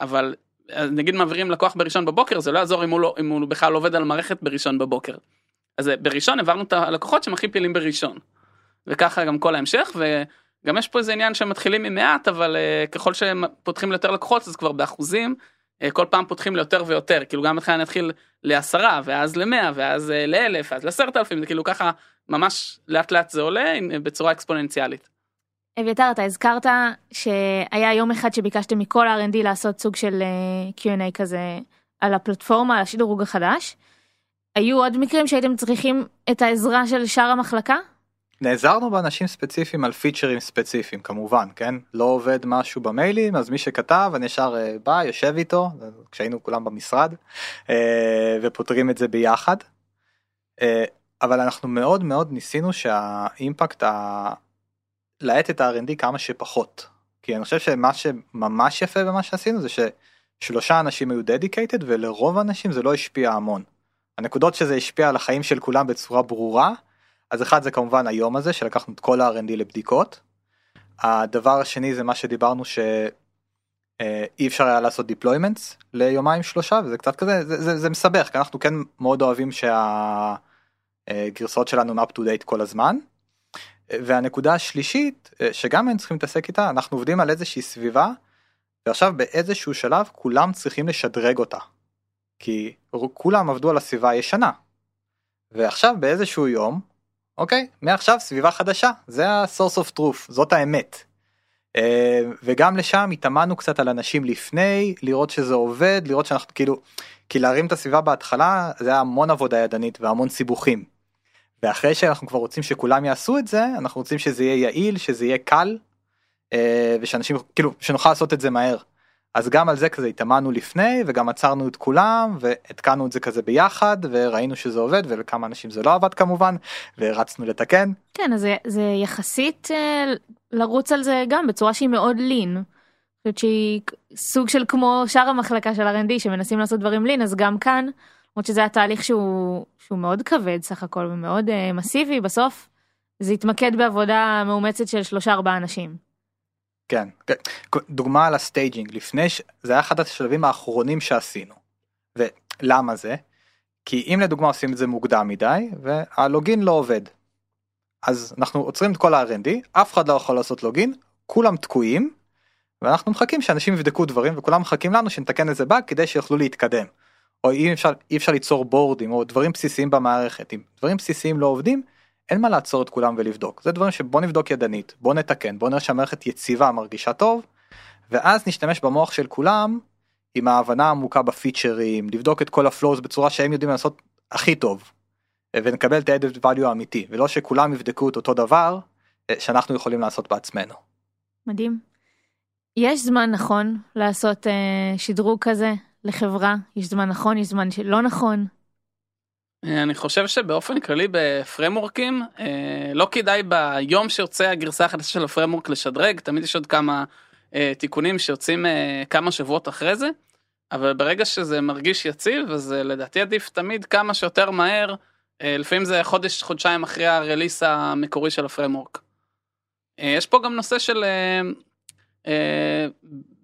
אבל נגיד מעבירים לקוח בראשון בבוקר זה לא יעזור אם הוא, לא, אם הוא בכלל עובד על מערכת בראשון בבוקר. אז בראשון העברנו את הלקוחות שהם הכי פעילים בראשון. וככה גם כל ההמשך וגם יש פה איזה עניין שהם מתחילים ממעט אבל אה, ככל שהם פותחים ליותר לקוחות אז כבר באחוזים uh, כל פעם פותחים ליותר ויותר כאילו גם בהתחלה נתחיל לעשרה ואז למאה ואז לאלף אז לעשרת אלפים זה כאילו ככה ממש לאט לאט זה עולה בצורה אקספוננציאלית. אביתר אתה הזכרת שהיה יום אחד שביקשתם מכל R&D לעשות סוג של אה, Q&A כזה על הפלטפורמה על השדרוג החדש. היו עוד מקרים שהייתם צריכים את העזרה של שאר המחלקה? נעזרנו באנשים ספציפיים על פיצ'רים ספציפיים כמובן כן לא עובד משהו במיילים אז מי שכתב אני ישר אה, בא יושב איתו כשהיינו כולם במשרד אה, ופותרים את זה ביחד. אבל אנחנו מאוד מאוד ניסינו שהאימפקט להאט את ה-R&D כמה שפחות. כי אני חושב שמה שממש יפה במה שעשינו זה ששלושה אנשים היו דדיקייטד ולרוב האנשים זה לא השפיע המון. הנקודות שזה השפיע על החיים של כולם בצורה ברורה אז אחד זה כמובן היום הזה שלקחנו את כל ה-R&D לבדיקות. הדבר השני זה מה שדיברנו שאי אפשר היה לעשות deployments ליומיים שלושה וזה קצת כזה זה, זה, זה מסבך כי אנחנו כן מאוד אוהבים שהגרסאות שלנו up to date כל הזמן. והנקודה השלישית שגם הם צריכים להתעסק איתה אנחנו עובדים על איזושהי סביבה ועכשיו באיזשהו שלב כולם צריכים לשדרג אותה. כי כולם עבדו על הסביבה הישנה. ועכשיו באיזשהו יום אוקיי מעכשיו סביבה חדשה זה ה-source of truth זאת האמת. אה, וגם לשם התאמנו קצת על אנשים לפני לראות שזה עובד לראות שאנחנו כאילו כי להרים את הסביבה בהתחלה זה המון עבודה ידנית והמון סיבוכים. ואחרי שאנחנו כבר רוצים שכולם יעשו את זה אנחנו רוצים שזה יהיה יעיל שזה יהיה קל אה, ושאנשים כאילו שנוכל לעשות את זה מהר. אז גם על זה כזה התאמנו לפני וגם עצרנו את כולם והתקנו את זה כזה ביחד וראינו שזה עובד ולכמה אנשים זה לא עבד כמובן ורצנו לתקן. כן אז זה, זה יחסית אה, לרוץ על זה גם בצורה שהיא מאוד לין. שהיא סוג של כמו שאר המחלקה של R&D שמנסים לעשות דברים lean אז גם כאן למרות שזה התהליך שהוא שהוא מאוד כבד סך הכל ומאוד אה, מסיבי בסוף זה התמקד בעבודה מאומצת של שלושה ארבעה אנשים. כן, כן, דוגמה על ה staging לפני ש... זה היה אחד השלבים האחרונים שעשינו. ולמה זה? כי אם לדוגמה עושים את זה מוקדם מדי וה login לא עובד. אז אנחנו עוצרים את כל ה-R&D, אף אחד לא יכול לעשות login, כולם תקועים ואנחנו מחכים שאנשים יבדקו דברים וכולם מחכים לנו שנתקן איזה באג כדי שיוכלו להתקדם. או אי אפשר, אי אפשר ליצור בורדים או דברים בסיסיים במערכת, אם דברים בסיסיים לא עובדים אין מה לעצור את כולם ולבדוק זה דברים שבוא נבדוק ידנית בוא נתקן בוא נראה שהמערכת יציבה מרגישה טוב ואז נשתמש במוח של כולם עם ההבנה העמוקה בפיצ'רים לבדוק את כל ה flows בצורה שהם יודעים לעשות הכי טוב ונקבל את ה-added value האמיתי ולא שכולם יבדקו את אותו דבר אה, שאנחנו יכולים לעשות בעצמנו. מדהים. יש זמן נכון לעשות uh, שדרוג כזה לחברה יש זמן נכון יש זמן שלא נכון. אני חושב שבאופן כללי בפרמורקים אה, לא כדאי ביום שיוצא הגרסה החדשה של הפרמורק לשדרג תמיד יש עוד כמה אה, תיקונים שיוצאים אה, כמה שבועות אחרי זה אבל ברגע שזה מרגיש יציב אז לדעתי עדיף תמיד כמה שיותר מהר לפעמים זה חודש חודשיים אחרי הרליס המקורי של הפרמורק. יש פה גם נושא של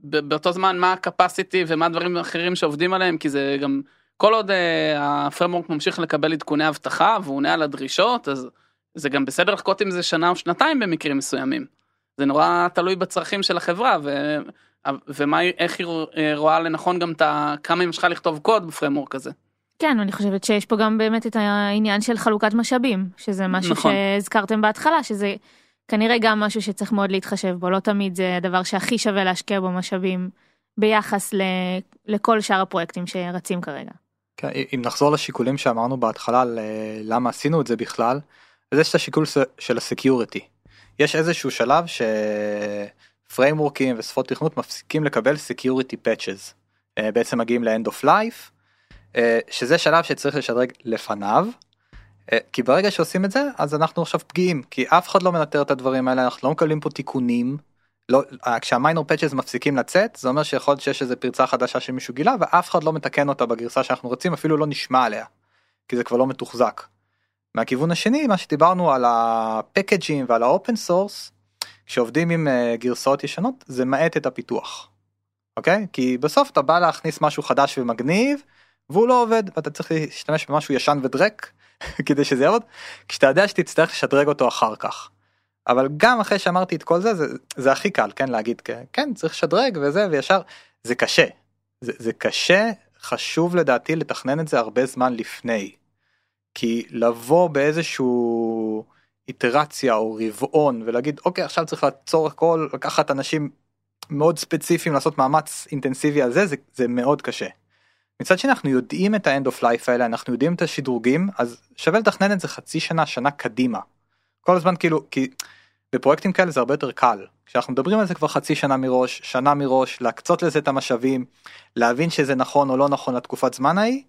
באותו זמן מה הקפסיטי ומה הדברים האחרים שעובדים עליהם כי זה גם. כל עוד אה, הפרמורק ממשיך לקבל עדכוני אבטחה והוא עונה על הדרישות אז זה גם בסדר לחכות עם זה שנה או שנתיים במקרים מסוימים. זה נורא תלוי בצרכים של החברה ו... ומה איך היא אה, רואה לנכון גם את. כמה היא ממשיכה לכתוב קוד בפרמורק הזה. כן אני חושבת שיש פה גם באמת את העניין של חלוקת משאבים שזה משהו נכון. שהזכרתם בהתחלה שזה כנראה גם משהו שצריך מאוד להתחשב בו לא תמיד זה הדבר שהכי שווה להשקיע בו משאבים ביחס ל... לכל שאר הפרויקטים שרצים כרגע. כן, אם נחזור לשיקולים שאמרנו בהתחלה למה עשינו את זה בכלל, אז יש את השיקול של הסקיוריטי. יש איזשהו שלב שפריימורקים ושפות תכנות מפסיקים לקבל security patches. אה, בעצם מגיעים ל end of life, שזה שלב שצריך לשדרג לפניו. אה, כי ברגע שעושים את זה אז אנחנו עכשיו פגיעים כי אף אחד לא מנטר את הדברים האלה אנחנו לא מקבלים פה תיקונים לא, אה, כשה minor patches מפסיקים לצאת זה אומר שיכול להיות שיש איזה פרצה חדשה שמישהו גילה ואף אחד לא מתקן אותה בגרסה שאנחנו רוצים אפילו לא נשמע עליה. כי זה כבר לא מתוחזק. מהכיוון השני מה שדיברנו על הפקג'ים ועל ה open source כשעובדים עם uh, גרסאות ישנות זה מאט את הפיתוח. אוקיי? כי בסוף אתה בא להכניס משהו חדש ומגניב והוא לא עובד ואתה צריך להשתמש במשהו ישן ודרק כדי שזה יעבוד כשאתה יודע שתצטרך לשדרג אותו אחר כך. אבל גם אחרי שאמרתי את כל זה זה, זה הכי קל כן להגיד כן צריך לשדרג וזה וישר זה קשה זה, זה קשה חשוב לדעתי לתכנן את זה הרבה זמן לפני. כי לבוא באיזשהו איטרציה או רבעון ולהגיד אוקיי עכשיו צריך לעצור הכל לקחת אנשים מאוד ספציפיים לעשות מאמץ אינטנסיבי על זה זה, זה מאוד קשה. מצד שני אנחנו יודעים את האנד אוף לייף האלה אנחנו יודעים את השדרוגים אז שווה לתכנן את זה חצי שנה שנה קדימה. כל הזמן כאילו כי בפרויקטים כאלה זה הרבה יותר קל כשאנחנו מדברים על זה כבר חצי שנה מראש שנה מראש להקצות לזה את המשאבים להבין שזה נכון או לא נכון לתקופת זמן ההיא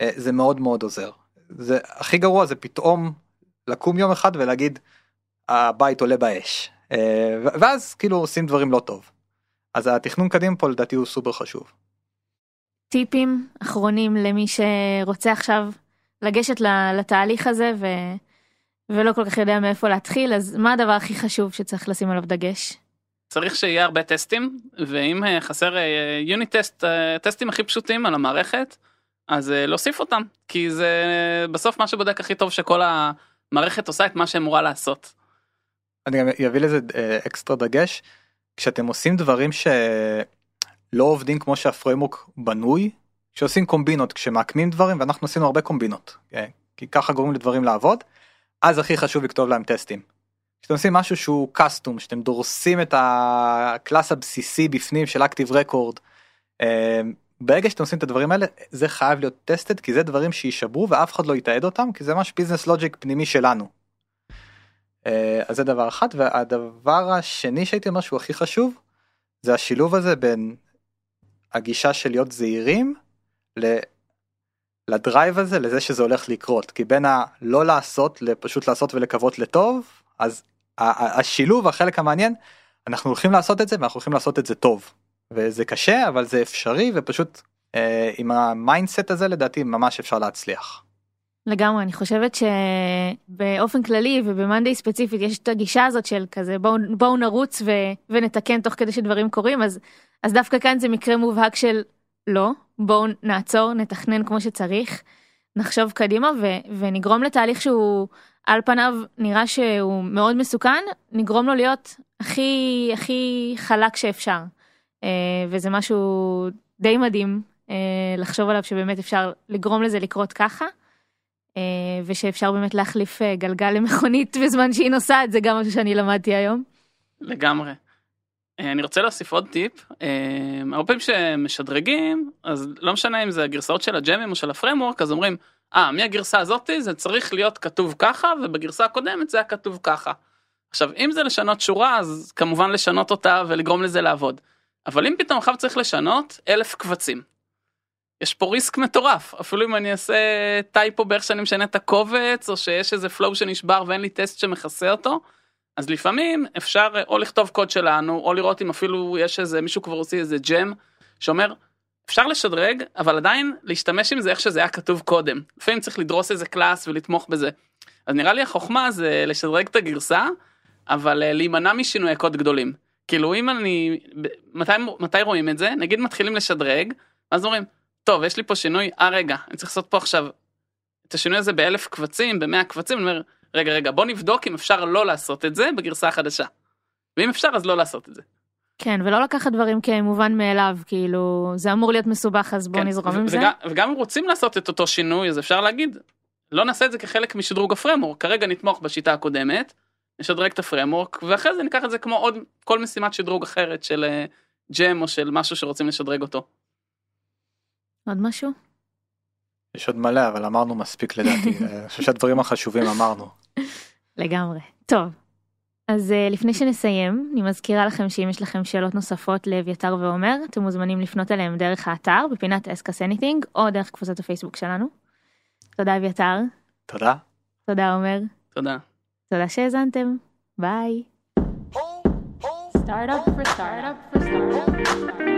אה, זה מאוד מאוד עוזר זה הכי גרוע זה פתאום לקום יום אחד ולהגיד הבית עולה באש אה, ואז כאילו עושים דברים לא טוב אז התכנון קדימה פה לדעתי הוא סופר חשוב. טיפים אחרונים למי שרוצה עכשיו לגשת לתהליך הזה ו... ולא כל כך יודע מאיפה להתחיל אז מה הדבר הכי חשוב שצריך לשים עליו דגש. צריך שיהיה הרבה טסטים, ואם אה, חסר unit test, טסטים הכי פשוטים על המערכת, אז להוסיף אותם, כי זה בסוף מה שבודק הכי טוב שכל המערכת עושה את מה שאמורה לעשות. אני גם אביא לזה אקסטרה דגש, כשאתם עושים דברים שלא עובדים כמו שה framework בנוי, כשעושים קומבינות, כשמעקמים דברים, ואנחנו עשינו הרבה קומבינות, כי ככה גורמים לדברים לעבוד, אז הכי חשוב לכתוב להם טסטים. כשאתם עושים משהו שהוא custom, שאתם דורסים את ה class הבסיסי בפנים של Active Record, אה, ברגע שאתם עושים את הדברים האלה זה חייב להיות tested כי זה דברים שישברו ואף אחד לא יתעד אותם כי זה ממש business logic פנימי שלנו. אה, אז זה דבר אחד והדבר השני שהייתי אומר שהוא הכי חשוב זה השילוב הזה בין הגישה של להיות זהירים ל drive הזה לזה שזה הולך לקרות כי בין הלא לעשות לפשוט לעשות ולקוות לטוב אז השילוב החלק המעניין אנחנו הולכים לעשות את זה ואנחנו הולכים לעשות את זה טוב וזה קשה אבל זה אפשרי ופשוט אה, עם ה mindset הזה לדעתי ממש אפשר להצליח. לגמרי אני חושבת שבאופן כללי וב Monday ספציפית יש את הגישה הזאת של כזה בואו בוא נרוץ ו, ונתקן תוך כדי שדברים קורים אז אז דווקא כאן זה מקרה מובהק של לא בואו נעצור נתכנן כמו שצריך נחשוב קדימה ו, ונגרום לתהליך שהוא על פניו נראה שהוא מאוד מסוכן נגרום לו להיות הכי הכי חלק שאפשר אה, וזה משהו די מדהים אה, לחשוב עליו שבאמת אפשר לגרום לזה לקרות ככה. אה, ושאפשר באמת להחליף גלגל למכונית בזמן שהיא נוסעת זה גם משהו שאני למדתי היום. לגמרי. אני רוצה להוסיף עוד טיפ, הרבה פעמים שמשדרגים, אז לא משנה אם זה הגרסאות של הג'מים או של הפרמורק, אז אומרים, אה, מהגרסה הזאתי זה צריך להיות כתוב ככה, ובגרסה הקודמת זה היה כתוב ככה. עכשיו, אם זה לשנות שורה, אז כמובן לשנות אותה ולגרום לזה לעבוד. אבל אם פתאום עכשיו צריך לשנות אלף קבצים. יש פה ריסק מטורף, אפילו אם אני אעשה טייפו באיך שאני משנה את הקובץ, או שיש איזה פלואו שנשבר ואין לי טסט שמכסה אותו, אז לפעמים אפשר או לכתוב קוד שלנו, או לראות אם אפילו יש איזה, מישהו כבר עושה איזה ג'ם, שאומר, אפשר לשדרג, אבל עדיין להשתמש עם זה איך שזה היה כתוב קודם. לפעמים צריך לדרוס איזה קלאס ולתמוך בזה. אז נראה לי החוכמה זה לשדרג את הגרסה, אבל אה, להימנע משינויי קוד גדולים. כאילו אם אני, מתי, מתי רואים את זה? נגיד מתחילים לשדרג, אז אומרים, טוב יש לי פה שינוי, אה רגע, אני צריך לעשות פה עכשיו את השינוי הזה באלף קבצים, במאה קבצים, אני אומר, רגע רגע בוא נבדוק אם אפשר לא לעשות את זה בגרסה החדשה. ואם אפשר אז לא לעשות את זה. כן ולא לקחת דברים כמובן מאליו כאילו זה אמור להיות מסובך אז בוא כן, נזרום עם זה. וגם אם רוצים לעשות את אותו שינוי אז אפשר להגיד לא נעשה את זה כחלק משדרוג הפרמור כרגע נתמוך בשיטה הקודמת נשדרג את הפרמורק ואחרי זה ניקח את זה כמו עוד כל משימת שדרוג אחרת של ג'ם אה, או של משהו שרוצים לשדרג אותו. עוד משהו? יש עוד מלא אבל אמרנו מספיק לדעתי אני חושב שהדברים החשובים אמרנו. לגמרי טוב אז uh, לפני שנסיים אני מזכירה לכם שאם יש לכם שאלות נוספות לאביתר ועומר אתם מוזמנים לפנות אליהם דרך האתר בפינת אסקס אניטינג או דרך קבוצת הפייסבוק שלנו. תודה אביתר. תודה. תודה עומר. תודה. תודה שהאזנתם, ביי. Startup for startup for startup.